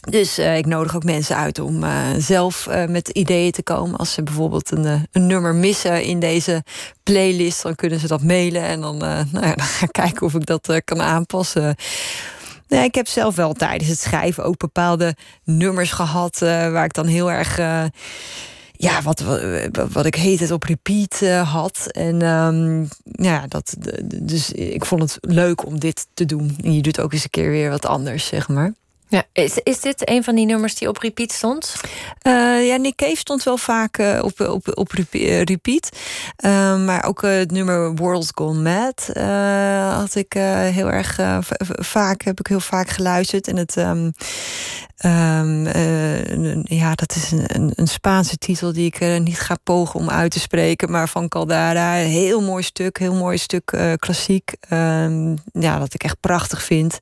Dus eh, ik nodig ook mensen uit om eh, zelf met ideeën te komen. Als ze bijvoorbeeld een, een nummer missen in deze playlist, dan kunnen ze dat mailen. En dan, nou ja, *laughs* dan ga ik kijken of ik dat kan aanpassen. Nee, ik heb zelf wel tijdens het schrijven ook bepaalde nummers gehad eh, waar ik dan heel erg. Ja, wat, wat, wat ik heet het op repeat eh, had. En ehm, ja, dat, dus ik vond het leuk om dit te doen. En je doet ook eens een keer weer wat anders, zeg maar. Ja, is, is dit een van die nummers die op repeat stond? Eh, ja, Nick Cave stond wel vaak eh, op, op, op eh, repeat. Eh, maar ook het nummer World Gone Mad had ik heel erg vaak, heb ik heel vaak geluisterd. En het, ehm, ehm, eh, ja, dat is een, een, een Spaanse titel die ik niet ga pogen om uit te spreken. Maar van Caldara, heel mooi stuk, heel mooi stuk klassiek. Ehm, ja, dat ik echt prachtig vind.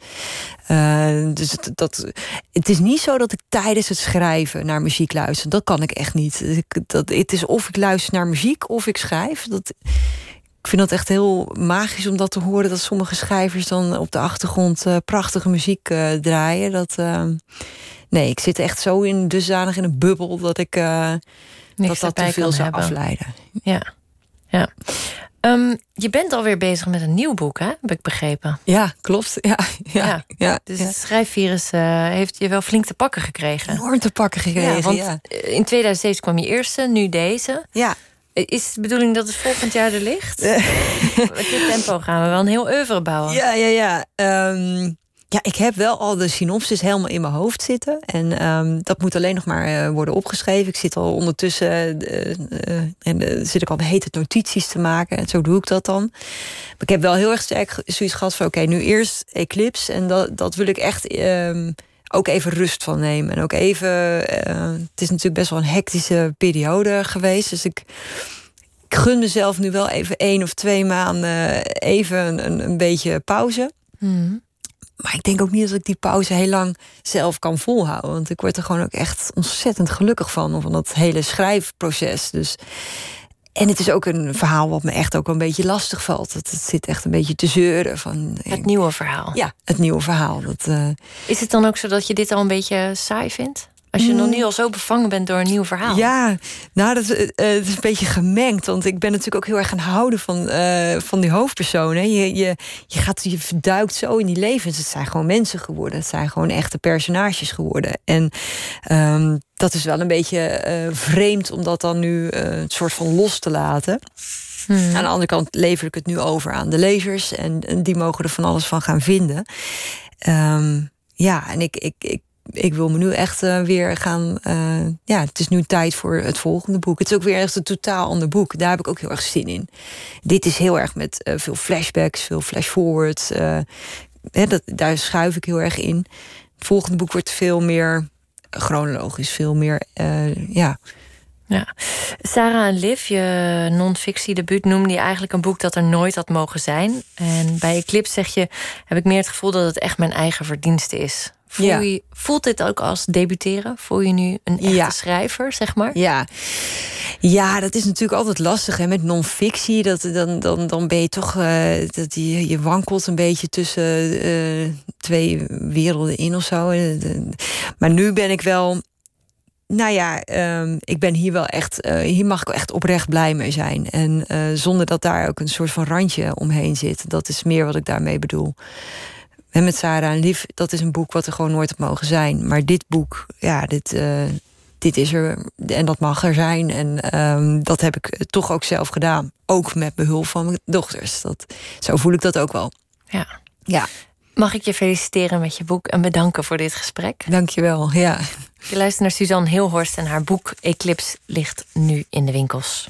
Eh, dus het, dat, het is niet zo dat ik tijdens het schrijven naar muziek luister. Dat kan ik echt niet. Ik, dat, het is of ik luister naar muziek of ik schrijf. Dat, ik vind dat echt heel magisch om dat te horen. Dat sommige schrijvers dan op de achtergrond eh, prachtige muziek eh, draaien. Dat, nee, ik zit echt zo in dusdanig in een bubbel dat ik dat te veel zou hebben. afleiden. Ja. ja. Ehm, je bent alweer bezig met een nieuw boek, hè? heb ik begrepen. Ja, klopt. Ja, ja, Ja, ja, Dus ja. het schrijfvirus eh, heeft je wel flink te pakken gekregen. enorm te pakken gekregen. Ja, want eh, in 2007 kwam je eerste, nu deze. ja. Eh, Is het de bedoeling dat het volgend jaar er ligt? *laughs* Met dit tempo gaan we wel een heel oeuvre bouwen. Ja, ja, ja. Ehm, ja, ik heb wel al de synopsis helemaal in mijn hoofd zitten. En ehm, dat moet alleen nog maar eh, worden opgeschreven. Ik zit al ondertussen eh, eh, en zit ik al de hete notities te maken. En zo doe ik dat dan. Maar ik heb wel heel erg sterk zoiets gehad van... oké, nu eerst Eclipse. En dat, dat wil ik echt ehm, ook even rust van nemen. En ook even... het is natuurlijk best wel een hectische periode geweest. Dus ik ik gun mezelf nu wel even één of twee maanden even een, een, beetje pauze. Mhm. Maar ik denk ook niet dat ik die pauze heel lang zelf kan volhouden. Want ik word er gewoon ook echt ontzettend gelukkig van. Van dat hele schrijfproces. Dus. En het is ook een verhaal wat me echt ook een beetje lastig valt. Het, het zit echt een beetje te zeuren. Van, Het nieuwe verhaal. ja, het nieuwe verhaal. Dat, eh, Is het dan ook zo dat je dit al een beetje saai vindt? Als je nog niet al zo bevangen bent door een nieuw verhaal. Ja, nou, dat, is- eh, het is een beetje gemengd. Want ik ben natuurlijk ook heel erg gaan houden van, eh, van die hoofdpersonen. Je, je, je, gaat, je verduikt zo in die levens. Het zijn gewoon mensen geworden. Het zijn gewoon echte personages geworden. En ehm, dat is wel een beetje eh, vreemd om dat dan nu eh, een soort van los te laten. Aan de andere kant lever ik het nu over aan de lezers. En, en die mogen er van alles van gaan vinden. Ehm, ja, en ik, ik, ik, ik wil me nu echt eh, weer gaan. eh, ja, het is nu tijd voor het volgende boek. Het is ook weer echt een totaal ander boek. Daar heb ik ook heel erg zin in. Dit is heel erg met eh, veel flashbacks, veel flashforwards. hè, dat, daar schuif ik heel erg in. Het volgende boek wordt veel meer chronologisch, veel meer. ja. Ja. Sarah en Liv, je non-fictie debuut, noemde je eigenlijk een boek dat er nooit had mogen zijn. En bij Eclipse zeg je, heb ik meer het gevoel dat het echt mijn eigen verdienste is. Voel Ja. je, voelt dit ook als debuteren? Voel je nu een echte Ja. schrijver, zeg maar? Ja. ja, dat is natuurlijk altijd lastig hè, met non-fictie. Dat, dan, dan, dan ben je toch. eh, dat je, je wankelt een beetje tussen eh, twee werelden in of zo. Eh, Maar nu ben ik wel. Nou ja, ehm, ik ben hier wel echt. hier mag ik wel echt oprecht blij mee zijn. En zonder dat daar ook een soort van randje omheen zit. Dat is meer wat ik daarmee bedoel. En met Sarah en Lief, dat is een boek wat er gewoon nooit had mogen zijn. Maar dit boek, ja, dit, eh, dit is er en dat mag er zijn. En ehm, dat heb ik toch ook zelf gedaan. Ook met behulp van mijn dochters. Dat, zo voel ik dat ook wel. Ja. Ja, Mag ik je feliciteren met je boek en bedanken voor dit gesprek? dankjewel. Ja. Je luistert naar Suzanne Hilhorst en haar boek Eclipse ligt nu in de winkels.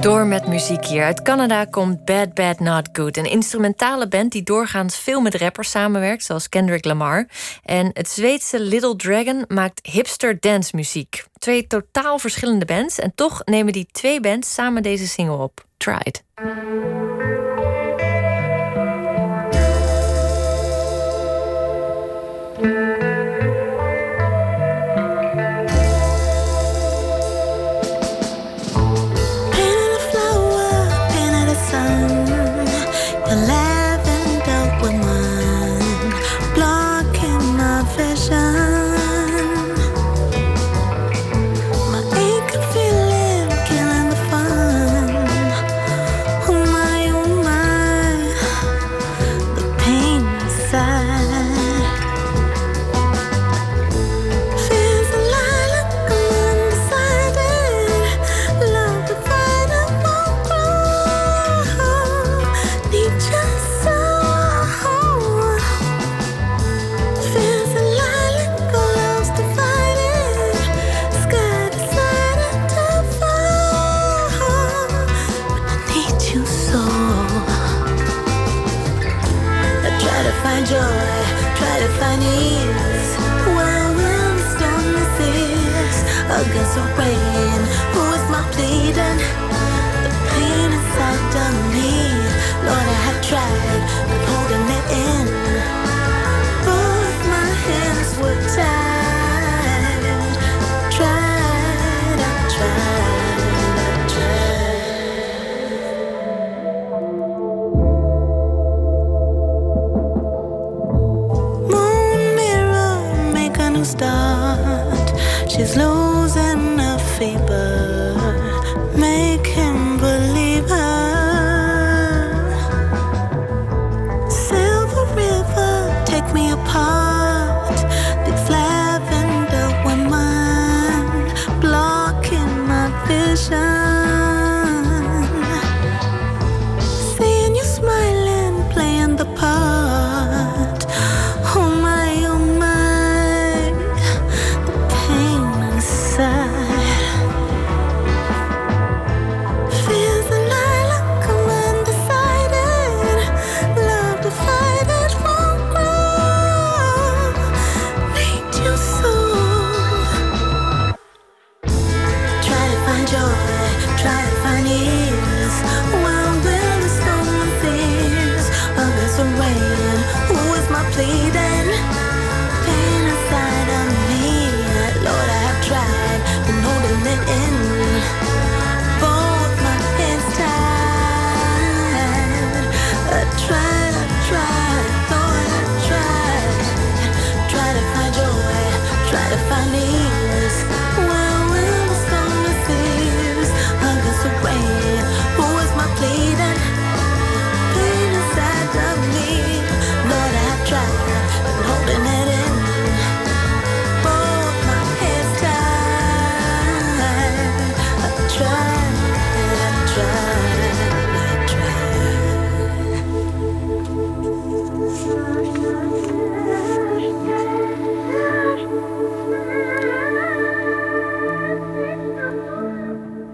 Door met muziek hier. Uit Canada komt Bad Bad Not Good. Een instrumentale band die doorgaans veel met rappers samenwerkt, zoals Kendrick Lamar. En het Zweedse Little Dragon maakt hipster dance muziek. Twee totaal verschillende bands. En toch nemen die twee bands samen deze single op. Tried.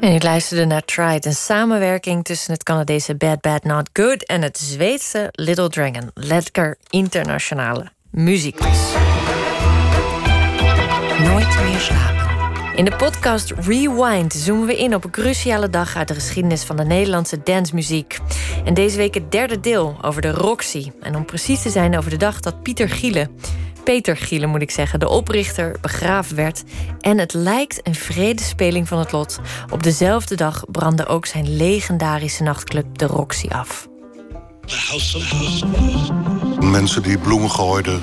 En u luisterde naar Tried, een samenwerking tussen het Canadese Bad Bad Not Good en het Zweedse Little Dragon. Lekker internationale muziekjes. Nooit meer slapen. In de podcast Rewind zoomen we in op een cruciale dag uit de geschiedenis van de Nederlandse dancemuziek. En deze week het derde deel over de Roxy. En om precies te zijn over de dag dat Pieter Gielen, Peter Gielen moet ik zeggen, de oprichter, begraven werd. En het lijkt een vredespeling van het lot. Op dezelfde dag brandde ook zijn legendarische nachtclub de Roxy af. Mensen die bloemen gooiden,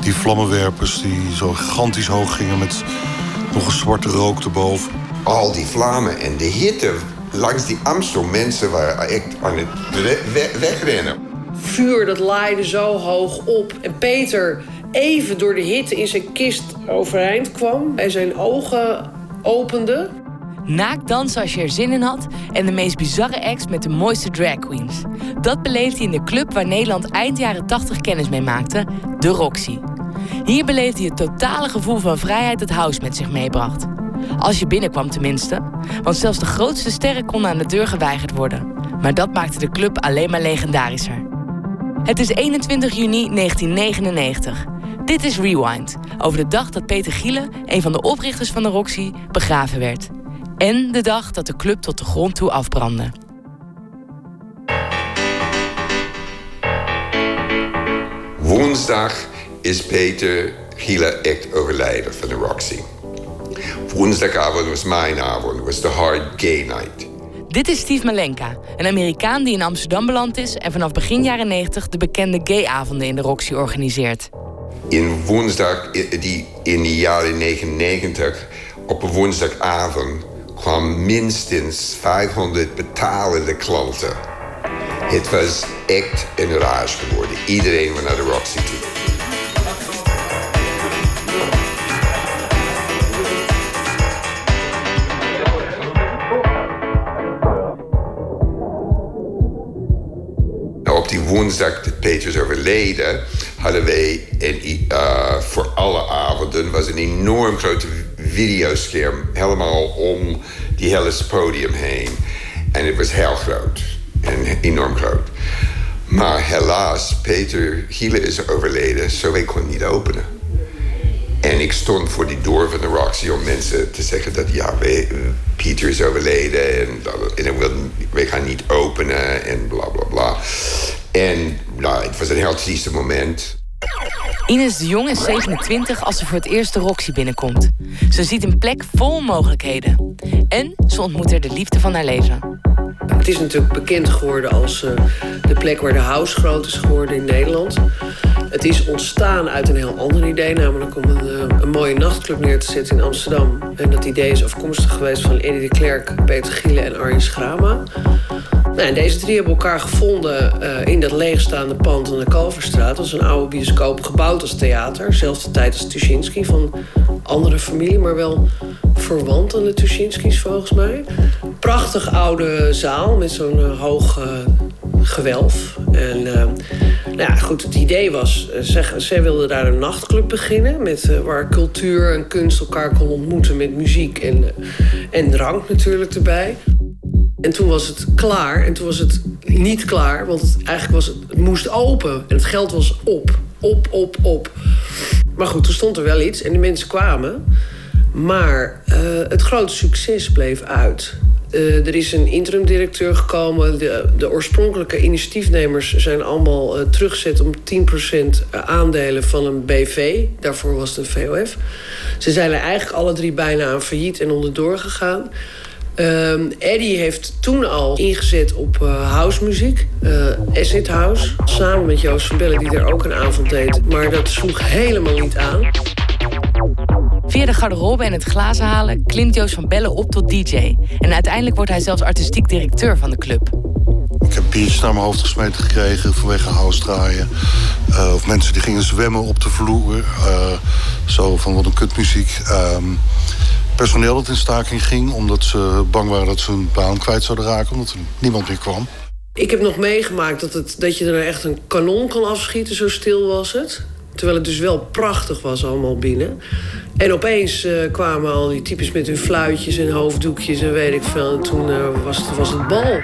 die vlammenwerpers die zo gigantisch hoog gingen met nog een zwarte rook erboven. al die vlammen en de hitte langs die Amstel. Mensen waren echt aan het we- we- wegrennen. vuur dat laaide zo hoog op. En Peter even door de hitte in zijn kist overeind kwam. En zijn ogen opende. Naakt dansen als je er zin in had en de meest bizarre acts met de mooiste drag queens. Dat beleefde hij in de club waar Nederland eind jaren 80 kennis mee maakte, de Roxy. Hier beleefde hij het totale gevoel van vrijheid dat house met zich meebracht. Als je binnenkwam tenminste, want zelfs de grootste sterren konden aan de deur geweigerd worden. Maar dat maakte de club alleen maar legendarischer. Het is 21 juni 1999. Dit is Rewind, over de dag dat Peter Gielen, een van de oprichters van de Roxy, begraven werd. En de dag dat de club tot de grond toe afbrandde. Woensdag is Peter Gielen echt overlijden van de Roxy. Woensdagavond was mijn avond, was de hard gay night. Dit is Steve Malenka, een Amerikaan die in Amsterdam beland is en vanaf begin jaren 90 de bekende gayavonden in de Roxy organiseert. In woensdag, die, in de jaren 99, op een woensdagavond kwamen minstens 500 betalende klanten. Het was echt een rage geworden. Iedereen went naar de Roxy toe. Woensdag dat Peter is overleden, hadden wij een, eh, voor alle avonden was een enorm grote videoscherm helemaal om die hele podium heen. En het was heel groot. En enorm groot. Maar helaas, Peter Gielen is overleden, zo wij konden niet openen. En ik stond voor die deur van de Roxy om mensen te zeggen dat ja, wij, Pieter is overleden en, en ik wij gaan niet openen en bla bla bla. En nou, het was een heel trieste moment. Ines de Jong is 27 als ze voor het eerst de Roxy binnenkomt. Ze ziet een plek vol mogelijkheden. En ze ontmoet er de liefde van haar leven. Het is natuurlijk bekend geworden als eh, de plek waar de house groot is geworden in Nederland. Het is ontstaan uit een heel ander idee, namelijk om een, eh, een mooie nachtclub neer te zetten in Amsterdam. En dat idee is afkomstig geweest van Eddie de Klerk, Peter Gielen en Arjen Schrama. Nou, deze drie hebben elkaar gevonden eh, in dat leegstaande pand aan de Kalverstraat. Dat is een oude bioscoop, gebouwd als theater. Zelfde tijd als Tuschinski, van andere familie, maar wel verwant aan de Tuschinskis volgens mij. Prachtig oude zaal met zo'n eh, hoog eh, gewelf. En nou ja, goed, het idee was, eh, zij, wilden daar een nachtclub beginnen... Met, waar cultuur en kunst elkaar kon ontmoeten met muziek en, en drank natuurlijk erbij. En toen was het klaar. En toen was het niet klaar. Want het, eigenlijk was het, moest open. En het geld was op. Op, op, op. Maar goed, toen stond er wel iets. En de mensen kwamen. Maar eh, het grote succes bleef uit. Eh, er is een interim-directeur gekomen. De, de oorspronkelijke initiatiefnemers zijn allemaal eh, teruggezet om 10% aandelen van een BV. Daarvoor was het een VOF. Ze zijn er eigenlijk alle drie bijna aan failliet en onderdoor gegaan. Ehm, Eddie heeft toen al ingezet op uh, housemuziek, uh, acid house, samen met Joost van Bellen, die er ook een avond deed. Maar dat sloeg helemaal niet aan. Via de garderobe en het glazen halen klimt Joost van Bellen op tot DJ. En uiteindelijk wordt hij zelfs artistiek directeur van de club. Ik heb biertjes naar mijn hoofd gesmeten gekregen vanwege house draaien. Uh, of mensen die gingen zwemmen op de vloer. Uh, zo van wat een kutmuziek. Uh, personeel dat in staking ging omdat ze bang waren dat ze hun baan kwijt zouden raken. Omdat er niemand meer kwam. Ik heb nog meegemaakt dat, het, dat je er echt een kanon kan afschieten, zo stil was het. Terwijl het dus wel prachtig was allemaal binnen. En opeens uh, kwamen al die types met hun fluitjes en hoofddoekjes en weet ik veel. En toen uh, was, het, was het bal.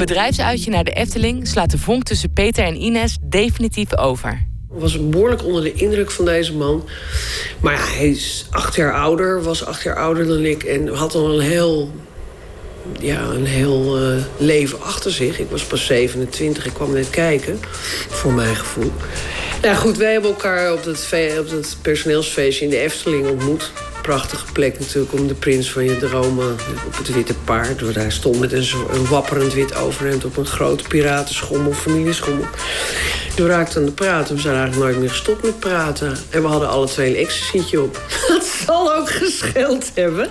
Bedrijfsuitje naar de Efteling slaat de vonk tussen Peter en Ines definitief over. Ik was behoorlijk onder de indruk van deze man. Maar ja, hij is acht jaar ouder, was acht jaar ouder dan ik. En had al een heel, ja, een heel uh, leven achter zich. Ik was pas 27, ik kwam net kijken, voor mijn gevoel. Nou goed, wij hebben elkaar op dat, op personeelsfeestje in de Efteling ontmoet prachtige plek natuurlijk om de prins van je dromen op het witte paard. Waar hij stond met een, een wapperend wit overhemd op een grote piratenschommel, familieschommel. Toen raakte aan de praten. We zijn eigenlijk nooit meer gestopt met praten. En we hadden alle twee een ecstasytje op. *laughs* Dat zal ook gescheeld hebben.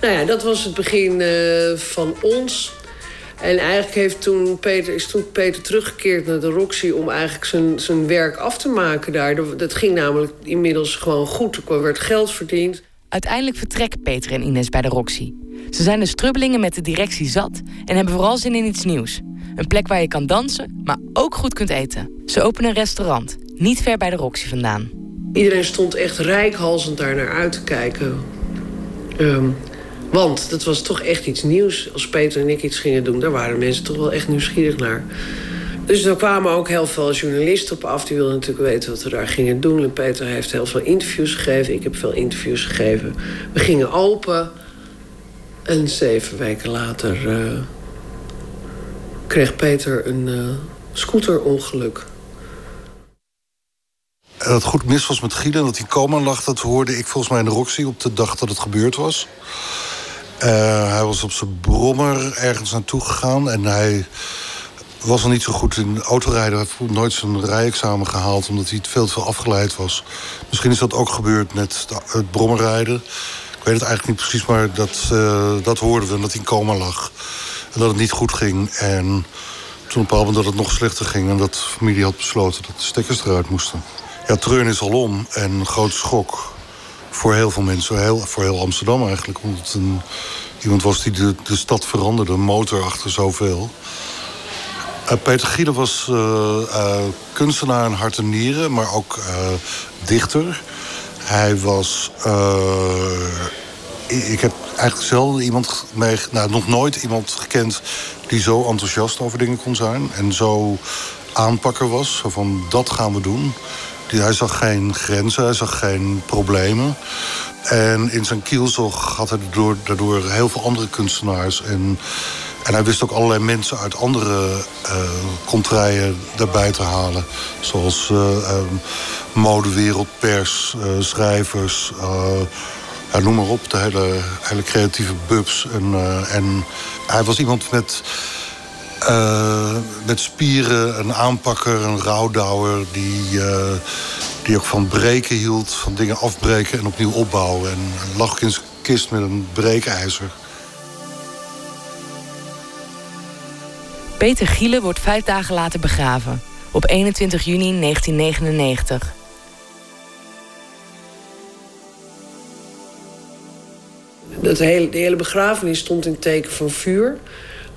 Nou ja, dat was het begin uh, van ons. En eigenlijk heeft toen Peter, is toen Peter teruggekeerd naar de Roxy... om eigenlijk zijn, zijn werk af te maken daar. Dat ging namelijk inmiddels gewoon goed. Er werd geld verdiend. Uiteindelijk vertrekken Peter en Ines bij de Roxy. Ze zijn de strubbelingen met de directie zat en hebben vooral zin in iets nieuws. Een plek waar je kan dansen, maar ook goed kunt eten. Ze openen een restaurant, niet ver bij de Roxy vandaan. Iedereen stond echt rijkhalsend daar naar uit te kijken. Um, want dat was toch echt iets nieuws. Als Peter en ik iets gingen doen, daar waren mensen toch wel echt nieuwsgierig naar. Dus er kwamen ook heel veel journalisten op af. Die wilden natuurlijk weten wat we daar gingen doen. En Peter heeft heel veel interviews gegeven. Ik heb veel interviews gegeven. We gingen open. En zeven weken later uh, kreeg Peter een uh, scooterongeluk. Dat goed mis was met Giel en dat hij coma lag... dat hoorde ik volgens mij in de Roxy op de dag dat het gebeurd was. Uh, hij was op zijn brommer ergens naartoe gegaan en hij was al niet zo goed in autorijden. Hij heeft nooit zijn rijexamen gehaald omdat hij veel te veel afgeleid was. Misschien is dat ook gebeurd met het brommerrijden. Ik weet het eigenlijk niet precies, maar dat, uh, dat hoorden we. Dat hij in coma lag. En dat het niet goed ging. En toen op een moment dat het nog slechter ging... en dat de familie had besloten dat de stekkers eruit moesten. Ja, treun is al om. En een grote schok voor heel veel mensen. Heel, voor heel Amsterdam eigenlijk. Omdat een, iemand was die de, de stad veranderde. Motor achter zoveel. Uh, Peter Gielen was uh, uh, kunstenaar in hart en nieren, maar ook dichter. Hij was. ik heb eigenlijk zelden iemand mee, nou, nog nooit iemand gekend die zo enthousiast over dingen kon zijn en zo aanpakker was. Van dat gaan we doen. Hij zag geen grenzen, hij zag geen problemen. En in zijn kielzog had hij daardoor, daardoor heel veel andere kunstenaars. En, en hij wist ook allerlei mensen uit andere uh, contraien daarbij te halen. Zoals uh, um, modewereld, pers, uh, schrijvers. Noem maar op, de hele, hele creatieve bubs. En, en hij was iemand met met spieren, een aanpakker, een rouwdouwer... Die, die ook van breken hield, van dingen afbreken en opnieuw opbouwen. En lag in zijn kist met een breekijzer. Peter Gielen wordt vijf dagen later begraven. Op 21 juni 1999. Dat hele, de hele begrafenis stond in teken van vuur.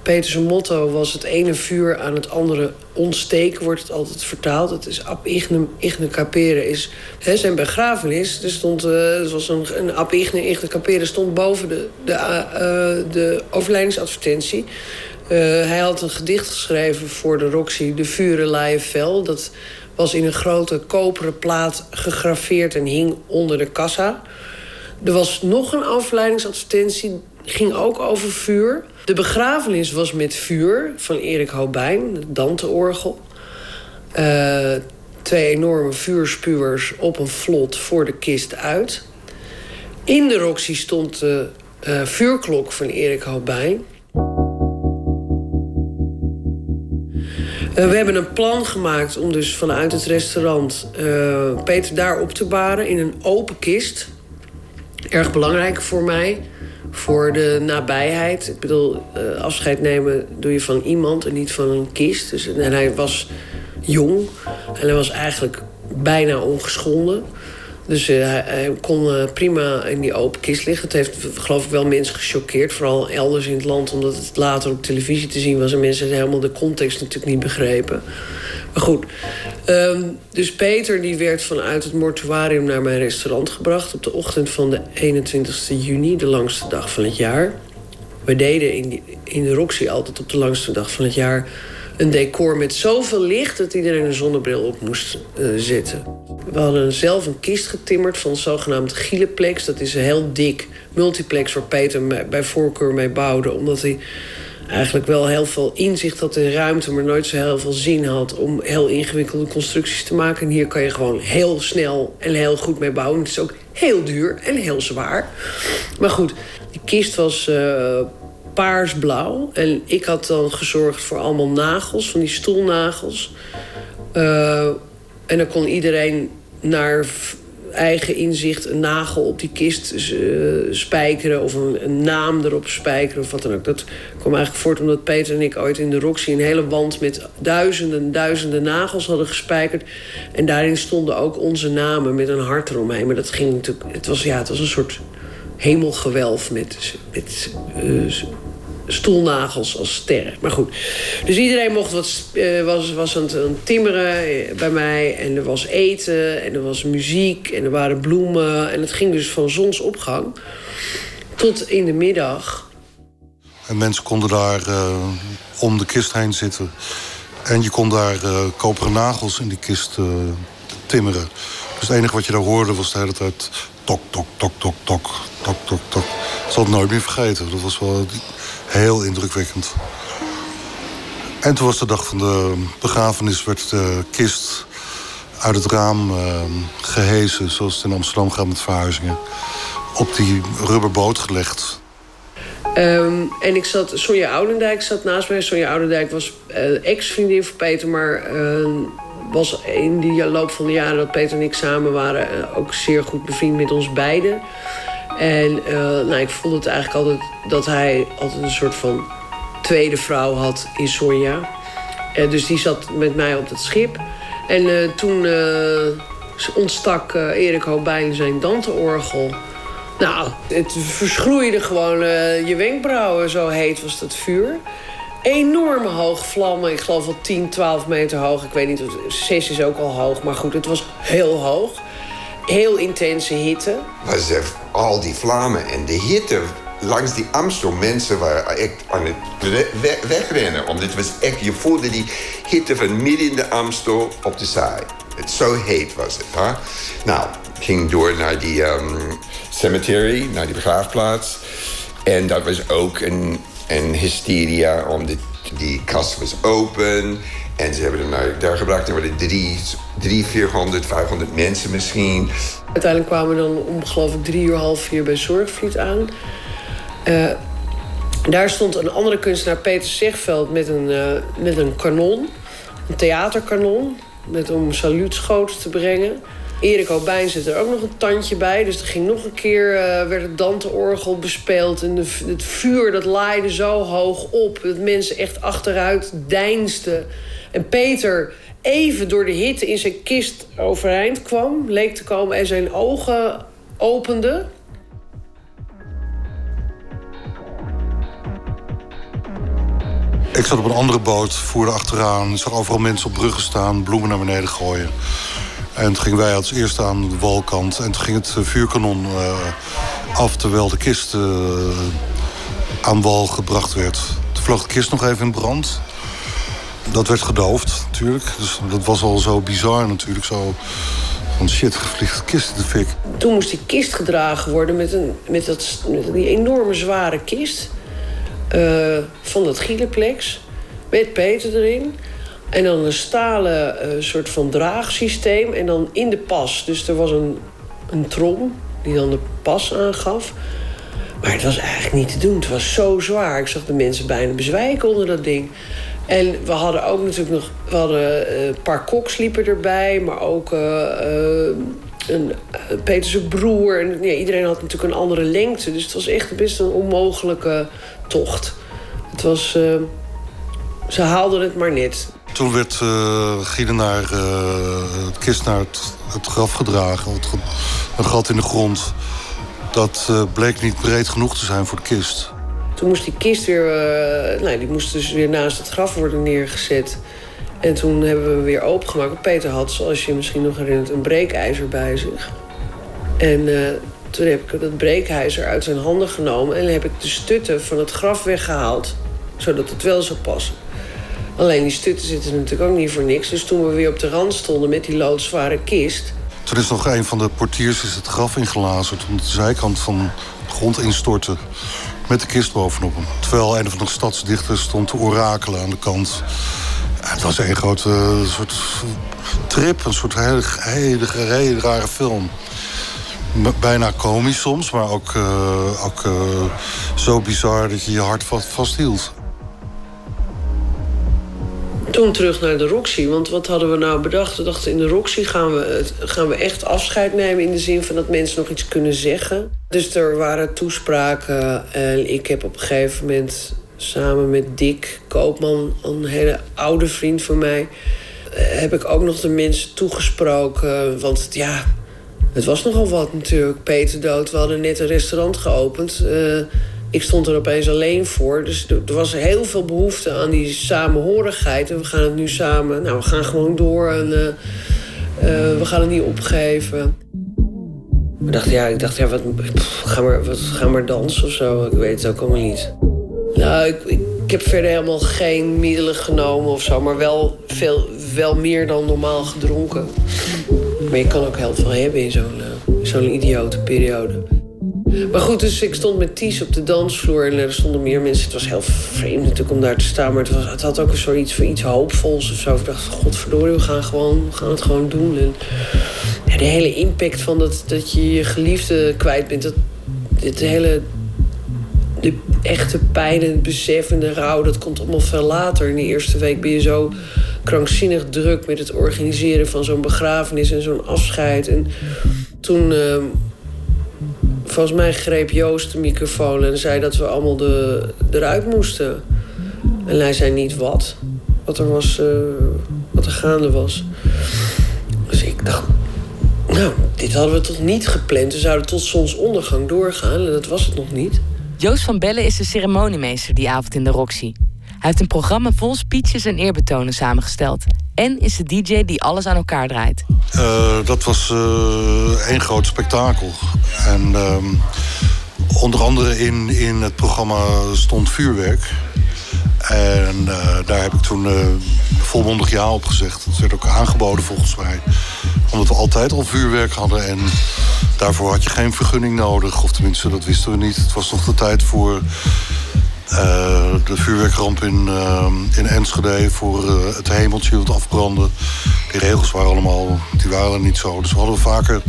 Peters motto was het ene vuur aan het andere ontsteken, wordt het altijd vertaald. Het is ab ignem, igne capere is hè, zijn begrafenis. Er stond, uh, was een, een ab igne, igne capere stond boven de, de, uh, de overlijdingsadvertentie. Uh, hij had een gedicht geschreven voor de Roxy, De Vuren fel. Dat was in een grote koperen plaat gegraveerd en hing onder de kassa. Er was nog een overlijdingsadvertentie, ging ook over vuur. De begrafenis was met vuur van Erik Hobijn, het Dante-orgel. Uh, twee enorme vuurspuwers op een vlot voor de kist uit. In de Roxy stond de eh, vuurklok van Erik Hobijn. Uh, we hebben een plan gemaakt om dus vanuit het restaurant uh, Peter daar op te baren in een open kist. Erg belangrijk voor mij, voor de nabijheid. Ik bedoel, uh, afscheid nemen doe je van iemand en niet van een kist. Dus, en hij was jong en hij was eigenlijk bijna ongeschonden. Dus uh, hij kon uh, prima in die open kist liggen. Het heeft geloof ik wel mensen gechoqueerd. Vooral elders in het land, omdat het later op televisie te zien was... en mensen helemaal de context natuurlijk niet begrepen. Maar goed, um, dus Peter die werd vanuit het mortuarium naar mijn restaurant gebracht... op de ochtend van de 21 juni, de langste dag van het jaar. We deden in, in de Roxy altijd op de langste dag van het jaar een decor met zoveel licht dat iedereen een zonnebril op moest uh, zetten. We hadden zelf een kist getimmerd van zogenaamd Gileplex. Dat is een heel dik multiplex waar Peter bij voorkeur mee bouwde. Omdat hij eigenlijk wel heel veel inzicht had in ruimte... maar nooit zo heel veel zin had om heel ingewikkelde constructies te maken. En hier kan je gewoon heel snel en heel goed mee bouwen. Het is ook heel duur en heel zwaar. Maar goed, die kist was... Uh, paarsblauw. En ik had dan gezorgd voor allemaal nagels, van die stoelnagels. Uh, en dan kon iedereen naar eigen inzicht een nagel op die kist uh, spijkeren... of een, een, naam erop spijkeren of wat dan ook. Dat kwam eigenlijk voort omdat Peter en ik ooit in de Roxy... een hele wand met duizenden, duizenden nagels hadden gespijkerd. En daarin stonden ook onze namen met een hart eromheen. Maar dat ging natuurlijk... Het was, ja, het was een soort hemelgewelf met... met uh, stoelnagels als sterren. Maar goed. Dus iedereen mocht wat, uh, was, was aan timmeren bij mij. En er was eten en er was muziek en er waren bloemen. En het ging dus van zonsopgang tot in de middag. En mensen konden daar uh, om de kist heen zitten. En je kon daar uh, koperen nagels in die kist timmeren. Dus het enige wat je daar hoorde was de hele tijd... tok, tok, tok, tok, tok, tok, tok, tok. Ik zal het nooit meer vergeten. Dat was wel heel indrukwekkend. En toen was de dag van de begrafenis... werd de kist uit het raam uh, gehezen... zoals het in Amsterdam gaat met verhuizingen... op die rubberboot gelegd. Um, en ik zat, Sonja Oudendijk zat naast mij. Sonja Oudendijk was uh, ex-vriendin van Peter... maar uh, was in die loop van de jaren dat Peter en ik samen waren... Uh, ook zeer goed bevriend met ons beiden... En uh, nou, ik vond het eigenlijk altijd dat hij altijd een soort van tweede vrouw had in Sonja. En dus die zat met mij op het schip. En uh, toen ontstak Erik Hobijn zijn Dante-orgel. Nou, het verschroeide gewoon je wenkbrauwen, zo heet was dat vuur. Enorme hoog vlammen, ik geloof wel 10, 12 meter hoog. Ik weet niet, 6 is ook al hoog, maar goed, het was heel hoog heel intense hitte. Was er al die vlammen en de hitte langs die Amstel. Mensen waren echt aan het we wegrennen. Want het was echt, je voelde die hitte van midden in de Amstel op de zaai. Het zo heet was het. Hè? Nou, ging door naar die um, cemetery, naar die begraafplaats. En dat was ook een, een hysteria, omdat die kast was open. En ze hebben hem naar, daar gebracht. Er waren drie, drie, 400, 500 mensen misschien. Uiteindelijk kwamen we dan om, drie uur, half vier bij Zorgvliet aan. Uh, daar stond een andere kunstenaar, Peter Zegveld, met een, uh, met een kanon. Een theaterkanon. Met om saluutschoten te brengen. Erik Obijn zit er ook nog een tandje bij. Dus er ging nog een keer, uh, werd het Dante-orgel bespeeld. En het vuur dat laaide zo hoog op... dat mensen echt achteruit deinsden. En Peter even door de hitte in zijn kist overeind kwam, leek te komen en zijn ogen opende. Ik zat op een andere boot, voerde achteraan, zag overal mensen op bruggen staan, bloemen naar beneden gooien. En toen gingen wij als eerste aan de walkant en toen ging het vuurkanon uh, af terwijl de kist uh, aan wal gebracht werd. Toen vloog de kist nog even in brand. Dat werd gedoofd natuurlijk. Dus dat was al zo bizar natuurlijk. Zo van shit, gevliegde kist in de fik. Toen moest die kist gedragen worden met, een, met, dat, die enorme zware kist. Uh, van dat Gieleplex. Met Peter erin. En dan een stalen uh, soort van draagsysteem. En dan in de pas. Dus er was een, een trom die dan de pas aangaf. Maar het was eigenlijk niet te doen. Het was zo zwaar. Ik zag de mensen bijna bezwijken onder dat ding. En we hadden ook natuurlijk nog... We hadden eh, een paar koks liepen erbij. Maar ook uh, een uh, Peterse broer. En, ja, iedereen had natuurlijk een andere lengte. Dus het was echt best een onmogelijke tocht. Het was... ze haalden het maar net. Toen werd uh, naar het kist naar het, het graf gedragen. Het, een gat in de grond. Dat bleek niet breed genoeg te zijn voor de kist. Moest die kist weer, uh, die moest dus weer naast het graf worden neergezet. En toen hebben we hem weer opengemaakt. Peter had, zoals je misschien nog herinnert, een breekijzer bij zich. En uh, toen heb ik dat breekijzer uit zijn handen genomen... en heb ik de stutten van het graf weggehaald. Zodat het wel zou passen. Alleen die stutten zitten natuurlijk ook niet voor niks. Dus toen we weer op de rand stonden met die loodzware kist... Toen is nog een van de portiers is het graf ingelazerd... omdat de zijkant van de grond instortte met de kist bovenop hem. Terwijl een van de stadsdichters stond te orakelen aan de kant. het was een grote uh, soort trip, een soort hele, hele, rare film. Bijna komisch soms, maar ook, uh, ook uh, zo bizar dat je je hart vast, vasthield. Toen terug naar de Roxy, want wat hadden we nou bedacht? We dachten in de Roxy gaan we, gaan we echt afscheid nemen... in de zin van dat mensen nog iets kunnen zeggen. Dus er waren toespraken en ik heb op een gegeven moment... samen met Dick Koopman, een hele oude vriend van mij... heb ik ook nog de mensen toegesproken. Want ja, het was nogal wat natuurlijk. Peter dood, we hadden net een restaurant geopend... Uh, ik stond er opeens alleen voor. Dus er was heel veel behoefte aan die samenhorigheid. En we gaan het nu samen... Nou, we gaan gewoon door en uh, uh, we gaan het niet opgeven. Ik dacht, ja, ik dacht, ja, wat, pff, ga, maar, wat, ga maar dansen of zo. Ik weet het ook allemaal niet. Nou, ik, heb verder helemaal geen middelen genomen of zo. Maar wel, veel, wel meer dan normaal gedronken. Maar je kan ook heel veel hebben in zo'n uh, zo'n idiote periode. Maar goed, dus ik stond met Ties op de dansvloer en er stonden meer mensen. Het was heel vreemd natuurlijk om daar te staan, maar het, was, het had ook een soort iets iets hoopvols of zo. Ik dacht, godverdorie, we gaan, gewoon, gaan het gewoon doen. En ja, de hele impact van dat, dat je je geliefde kwijt bent, dat, dit hele de echte pijn en het besef en de rouw, dat komt allemaal veel later. In de eerste week ben je zo krankzinnig druk met het organiseren van zo'n begrafenis en zo'n afscheid. En toen. Uh, volgens mij greep Joost de microfoon en zei dat we allemaal de, eruit moesten. En hij zei niet wat. Wat er, was, uh, wat er gaande was. Dus ik dacht, nou, dit hadden we toch niet gepland. We zouden tot zonsondergang doorgaan en dat was het nog niet. Joost van Bellen is de ceremoniemeester die avond in de Roxy. Heeft een programma vol speeches en eerbetonen samengesteld. En is de DJ die alles aan elkaar draait. Uh, dat was uh, één groot spektakel. En uh, onder andere in, in het programma stond vuurwerk. En uh, daar heb ik toen volmondig ja op gezegd. Dat werd ook aangeboden volgens mij. Omdat we altijd al vuurwerk hadden. En daarvoor had je geen vergunning nodig. Of tenminste, dat wisten we niet. Het was nog de tijd voor uh, de vuurwerkramp in, uh, in Enschede voor uh, het hemeltje dat afbrandde. Die regels waren allemaal, die waren niet zo. Dus we hadden vaker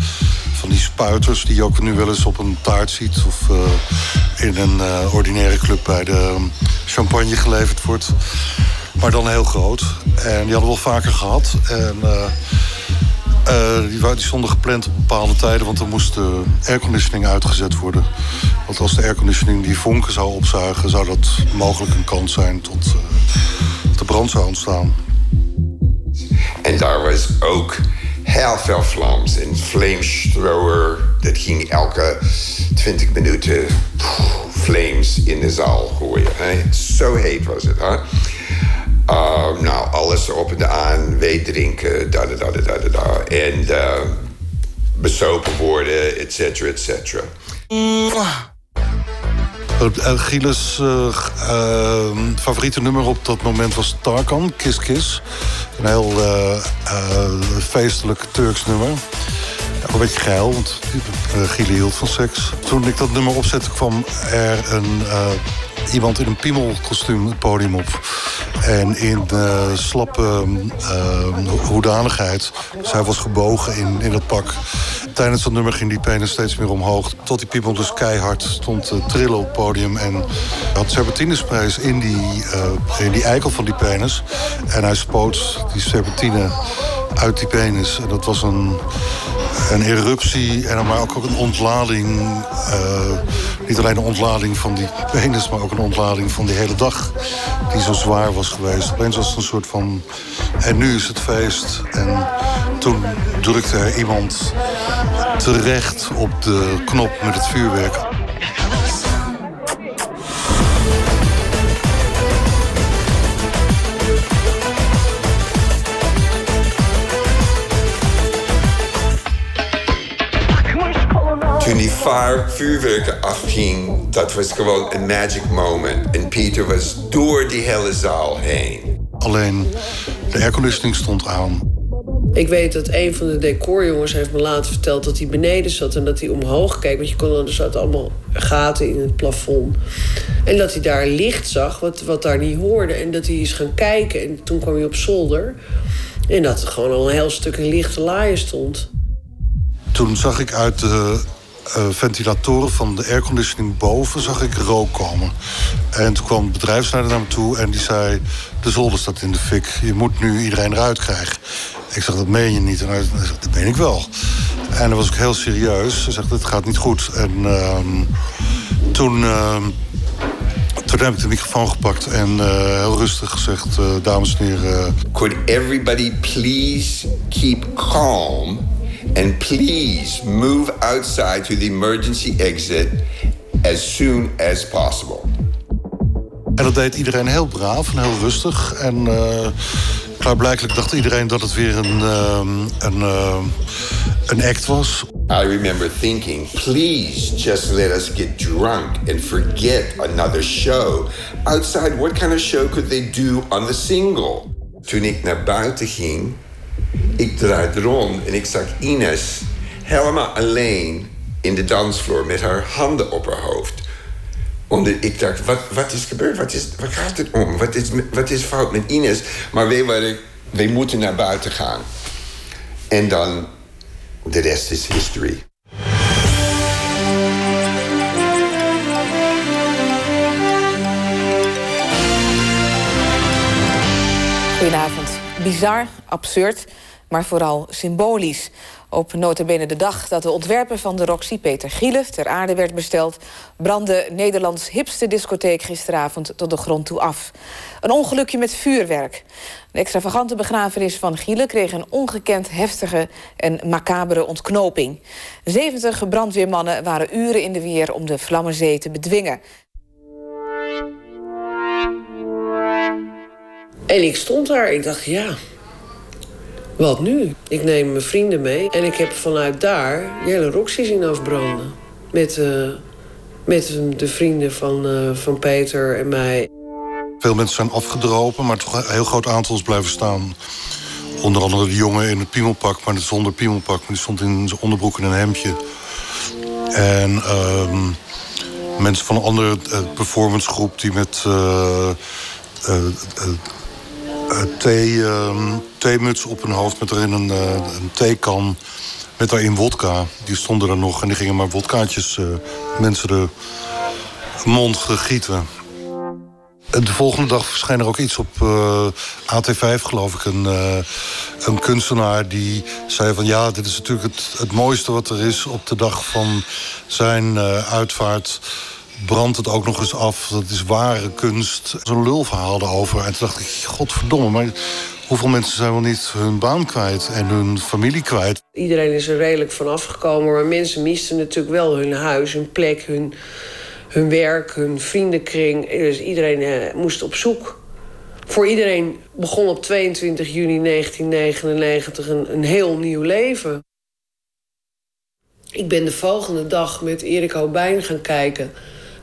van die spuiters die je ook nu wel eens op een taart ziet. Of in een ordinaire club bij de champagne geleverd wordt. Maar dan heel groot. En die hadden we wel vaker gehad. En uh, die, die, stonden gepland op bepaalde tijden, want er moest de airconditioning uitgezet worden. Want als de airconditioning die vonken zou opzuigen, zou dat mogelijk een kans zijn tot uh, de brand zou ontstaan. En daar was ook heel veel vlaams. Een flamethrower, dat ging elke 20 minuten flames in de zaal gooien. Zo heet was het. Hè? Uh, nou, alles erop en aan, weet drinken, da da da da. En uh, besopen worden, et cetera, et cetera. Gilles' favoriete nummer op dat moment was Tarkan, Kiss Kiss. Een heel feestelijk Turks nummer. Ja, een beetje geil, want Gile hield van seks. Toen ik dat nummer opzette kwam er een iemand in een piemelkostuum het podium op. En in uh, slappe uh, hoedanigheid. Hij was gebogen in, in het pak. tijdens dat nummer ging die penis steeds meer omhoog. Tot die piemel dus keihard stond te trillen op het podium. En had serpentinesprays in die, uh, in die eikel van die penis. En hij spoot die serpentine uit die penis. En dat was een, een eruptie en maar ook, een ontlading. Uh, niet alleen een ontlading van die penis, maar ook een ontlading van die hele dag. Die zo zwaar was geweest. Opeens was het een soort van. En nu is het feest. En toen drukte er iemand terecht op de knop met het vuurwerk. Toen die vuurwerken afging, dat was gewoon een magic moment. En Pieter was door die hele zaal heen. Alleen de airconditioning stond aan. Ik weet dat een van de decorjongens heeft me later verteld dat hij beneden zat en dat hij omhoog keek. Want je kon er zaten allemaal gaten in het plafond. En dat hij daar licht zag, wat, wat daar niet hoorde. En dat hij is gaan kijken. En toen kwam hij op zolder. En dat er gewoon al een heel stuk een lichte laaien stond. Toen zag ik uit de uh, ventilatoren van de airconditioning boven zag ik rook komen. En toen kwam de bedrijfsleider naar me toe en die zei... de zolder staat in de fik, je moet nu iedereen eruit krijgen. Ik zeg, dat meen je niet. En hij zegt, dat meen ik wel. En dat was ook heel serieus. Hij zegt, het gaat niet goed. En uh, toen... Uh, toen heb ik de microfoon gepakt en uh, heel rustig gezegd... Uh, dames en heren... Could everybody please keep calm... and please move outside to the emergency exit as soon as possible. En dat deed iedereen heel braaf en heel rustig. En uh, klaarblijkelijk dacht iedereen dat het weer een, uh, een, uh, een act was. I remember thinking, please just let us get drunk and forget another show. Outside, what kind of show could they do on the single? Toen ik naar buiten ging, ik draaide rond en ik zag Ines helemaal alleen in de dansvloer met haar handen op haar hoofd. Omdat ik dacht, wat, wat is gebeurd? Wat, is, wat gaat het om? Wat is, wat is fout met Ines? Maar wij moeten naar buiten gaan. En dan, de rest is history. Bizar, absurd, maar vooral symbolisch. Op notabene de dag dat de ontwerper van de Roxy, Peter Gielen... ter aarde werd besteld, brandde Nederlands hipste discotheek gisteravond tot de grond toe af. Een ongelukje met vuurwerk. De extravagante begrafenis van Gielen kreeg een ongekend heftige en macabere ontknoping. 70 brandweermannen waren uren in de weer om de Vlammenzee te bedwingen. En ik stond daar. Ik dacht, ja, wat nu? Ik neem mijn vrienden mee. En ik heb vanuit daar de hele Roxy zien afbranden. Met, uh, met de vrienden van, uh, van Peter en mij. Veel mensen zijn afgedropen, maar toch een heel groot aantal is blijven staan. Onder andere de jongen in het piemelpak, maar zonder piemelpak. Maar die stond in zijn onderbroek en een hemdje. En uh, mensen van een andere uh, performancegroep die met thee, uh, theemuts op hun hoofd met erin een, uh, een theekan met daarin wodka. Die stonden er nog en die gingen maar wodkaatjes mensen de mond gieten. De volgende dag verscheen er ook iets op AT5, geloof ik. Een, een kunstenaar die zei van... ja, dit is natuurlijk het, het mooiste wat er is op de dag van zijn uitvaart brandt het ook nog eens af. Dat is ware kunst. Zo'n lulverhaal erover. En toen dacht ik, godverdomme, maar hoeveel mensen zijn wel niet hun baan kwijt en hun familie kwijt? Iedereen is er redelijk van afgekomen, maar mensen misten natuurlijk wel hun huis, hun plek, hun, hun werk, hun vriendenkring. Dus iedereen eh, moest op zoek. Voor iedereen begon op 22 juni 1999 een, een heel nieuw leven. Ik ben de volgende dag met Erik Houbijn gaan kijken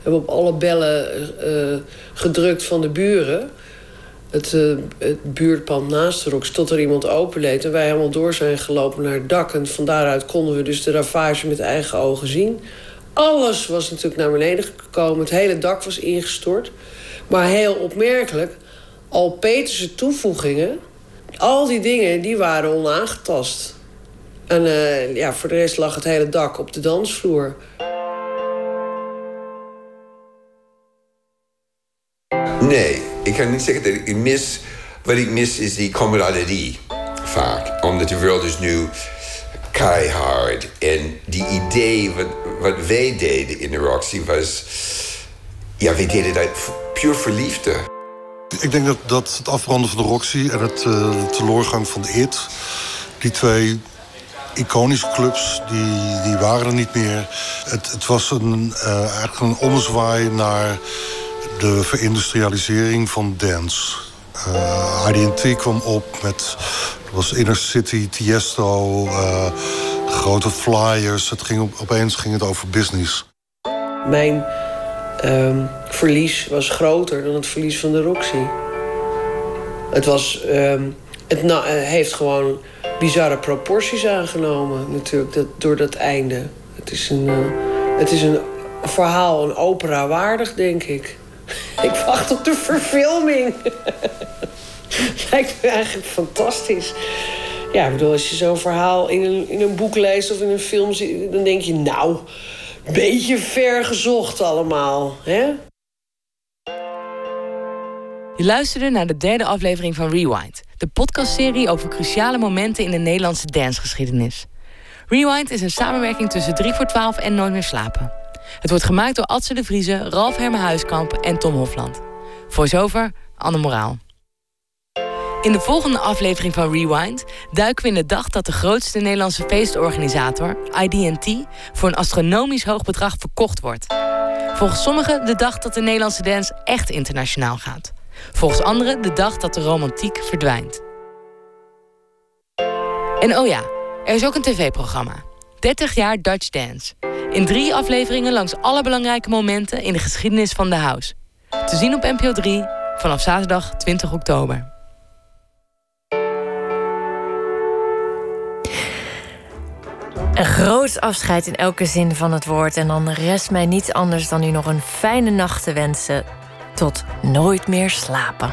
hebben op alle bellen uh, gedrukt van de buren. Het, uh, het buurtpand naast de Rox, tot er iemand openleed. En wij helemaal door zijn gelopen naar het dak. En van daaruit konden we dus de ravage met eigen ogen zien. Alles was natuurlijk naar beneden gekomen. Het hele dak was ingestort. Maar heel opmerkelijk, al Peterse toevoegingen... al die dingen, die waren onaangetast. En eh, ja, voor de rest lag het hele dak op de dansvloer. Nee, ik kan niet zeggen dat ik mis. Wat ik mis is die camaraderie vaak. Omdat de wereld is nu keihard. En die idee, wat, wat wij deden in de Roxy was. Ja, wij deden dat puur voor liefde. Ik denk dat, dat het afbranden van de Roxy en het uh, teleurgang van de IT... die twee iconische clubs, die, die waren er niet meer. Het, het was een, uh, eigenlijk een ommezwaai naar de verindustrialisering van dance. Uh, IDT kwam op met was Inner City, Tiesto, uh, grote flyers. Het ging op, opeens ging het over business. Mijn um, verlies was groter dan het verlies van de Roxy. Het, was, um, het na, heeft gewoon bizarre proporties aangenomen, natuurlijk, dat, door dat einde. Het is een, het is een verhaal, een opera waardig, denk ik. *laughs* Ik wacht op de verfilming. *laughs* Lijkt me eigenlijk fantastisch. Ja, ik bedoel, als je zo'n verhaal in een, in een boek leest of in een film ziet, dan denk je, nou, beetje ver gezocht allemaal, hè? Je luisterde naar de derde aflevering van Rewind, de podcastserie over cruciale momenten in de Nederlandse dancegeschiedenis. Rewind is een samenwerking tussen 3 voor 12 en Nooit meer slapen. Het wordt gemaakt door Adse de Vrieze, Ralf Herme Huiskamp en Tom Hofland. Voor zover Anne Moraal. In de volgende aflevering van Rewind duiken we in de dag dat de grootste Nederlandse feestorganisator, IDT, voor een astronomisch hoog bedrag verkocht wordt. Volgens sommigen de dag dat de Nederlandse dance echt internationaal gaat. Volgens anderen de dag dat de romantiek verdwijnt. En oh ja, er is ook een tv-programma. 30 jaar Dutch Dance. In drie afleveringen langs alle belangrijke momenten in de geschiedenis van de house. Te zien op NPO 3 vanaf zaterdag 20 oktober. Een groot afscheid in elke zin van het woord. En dan rest mij niets anders dan u nog een fijne nacht te wensen. Tot nooit meer slapen.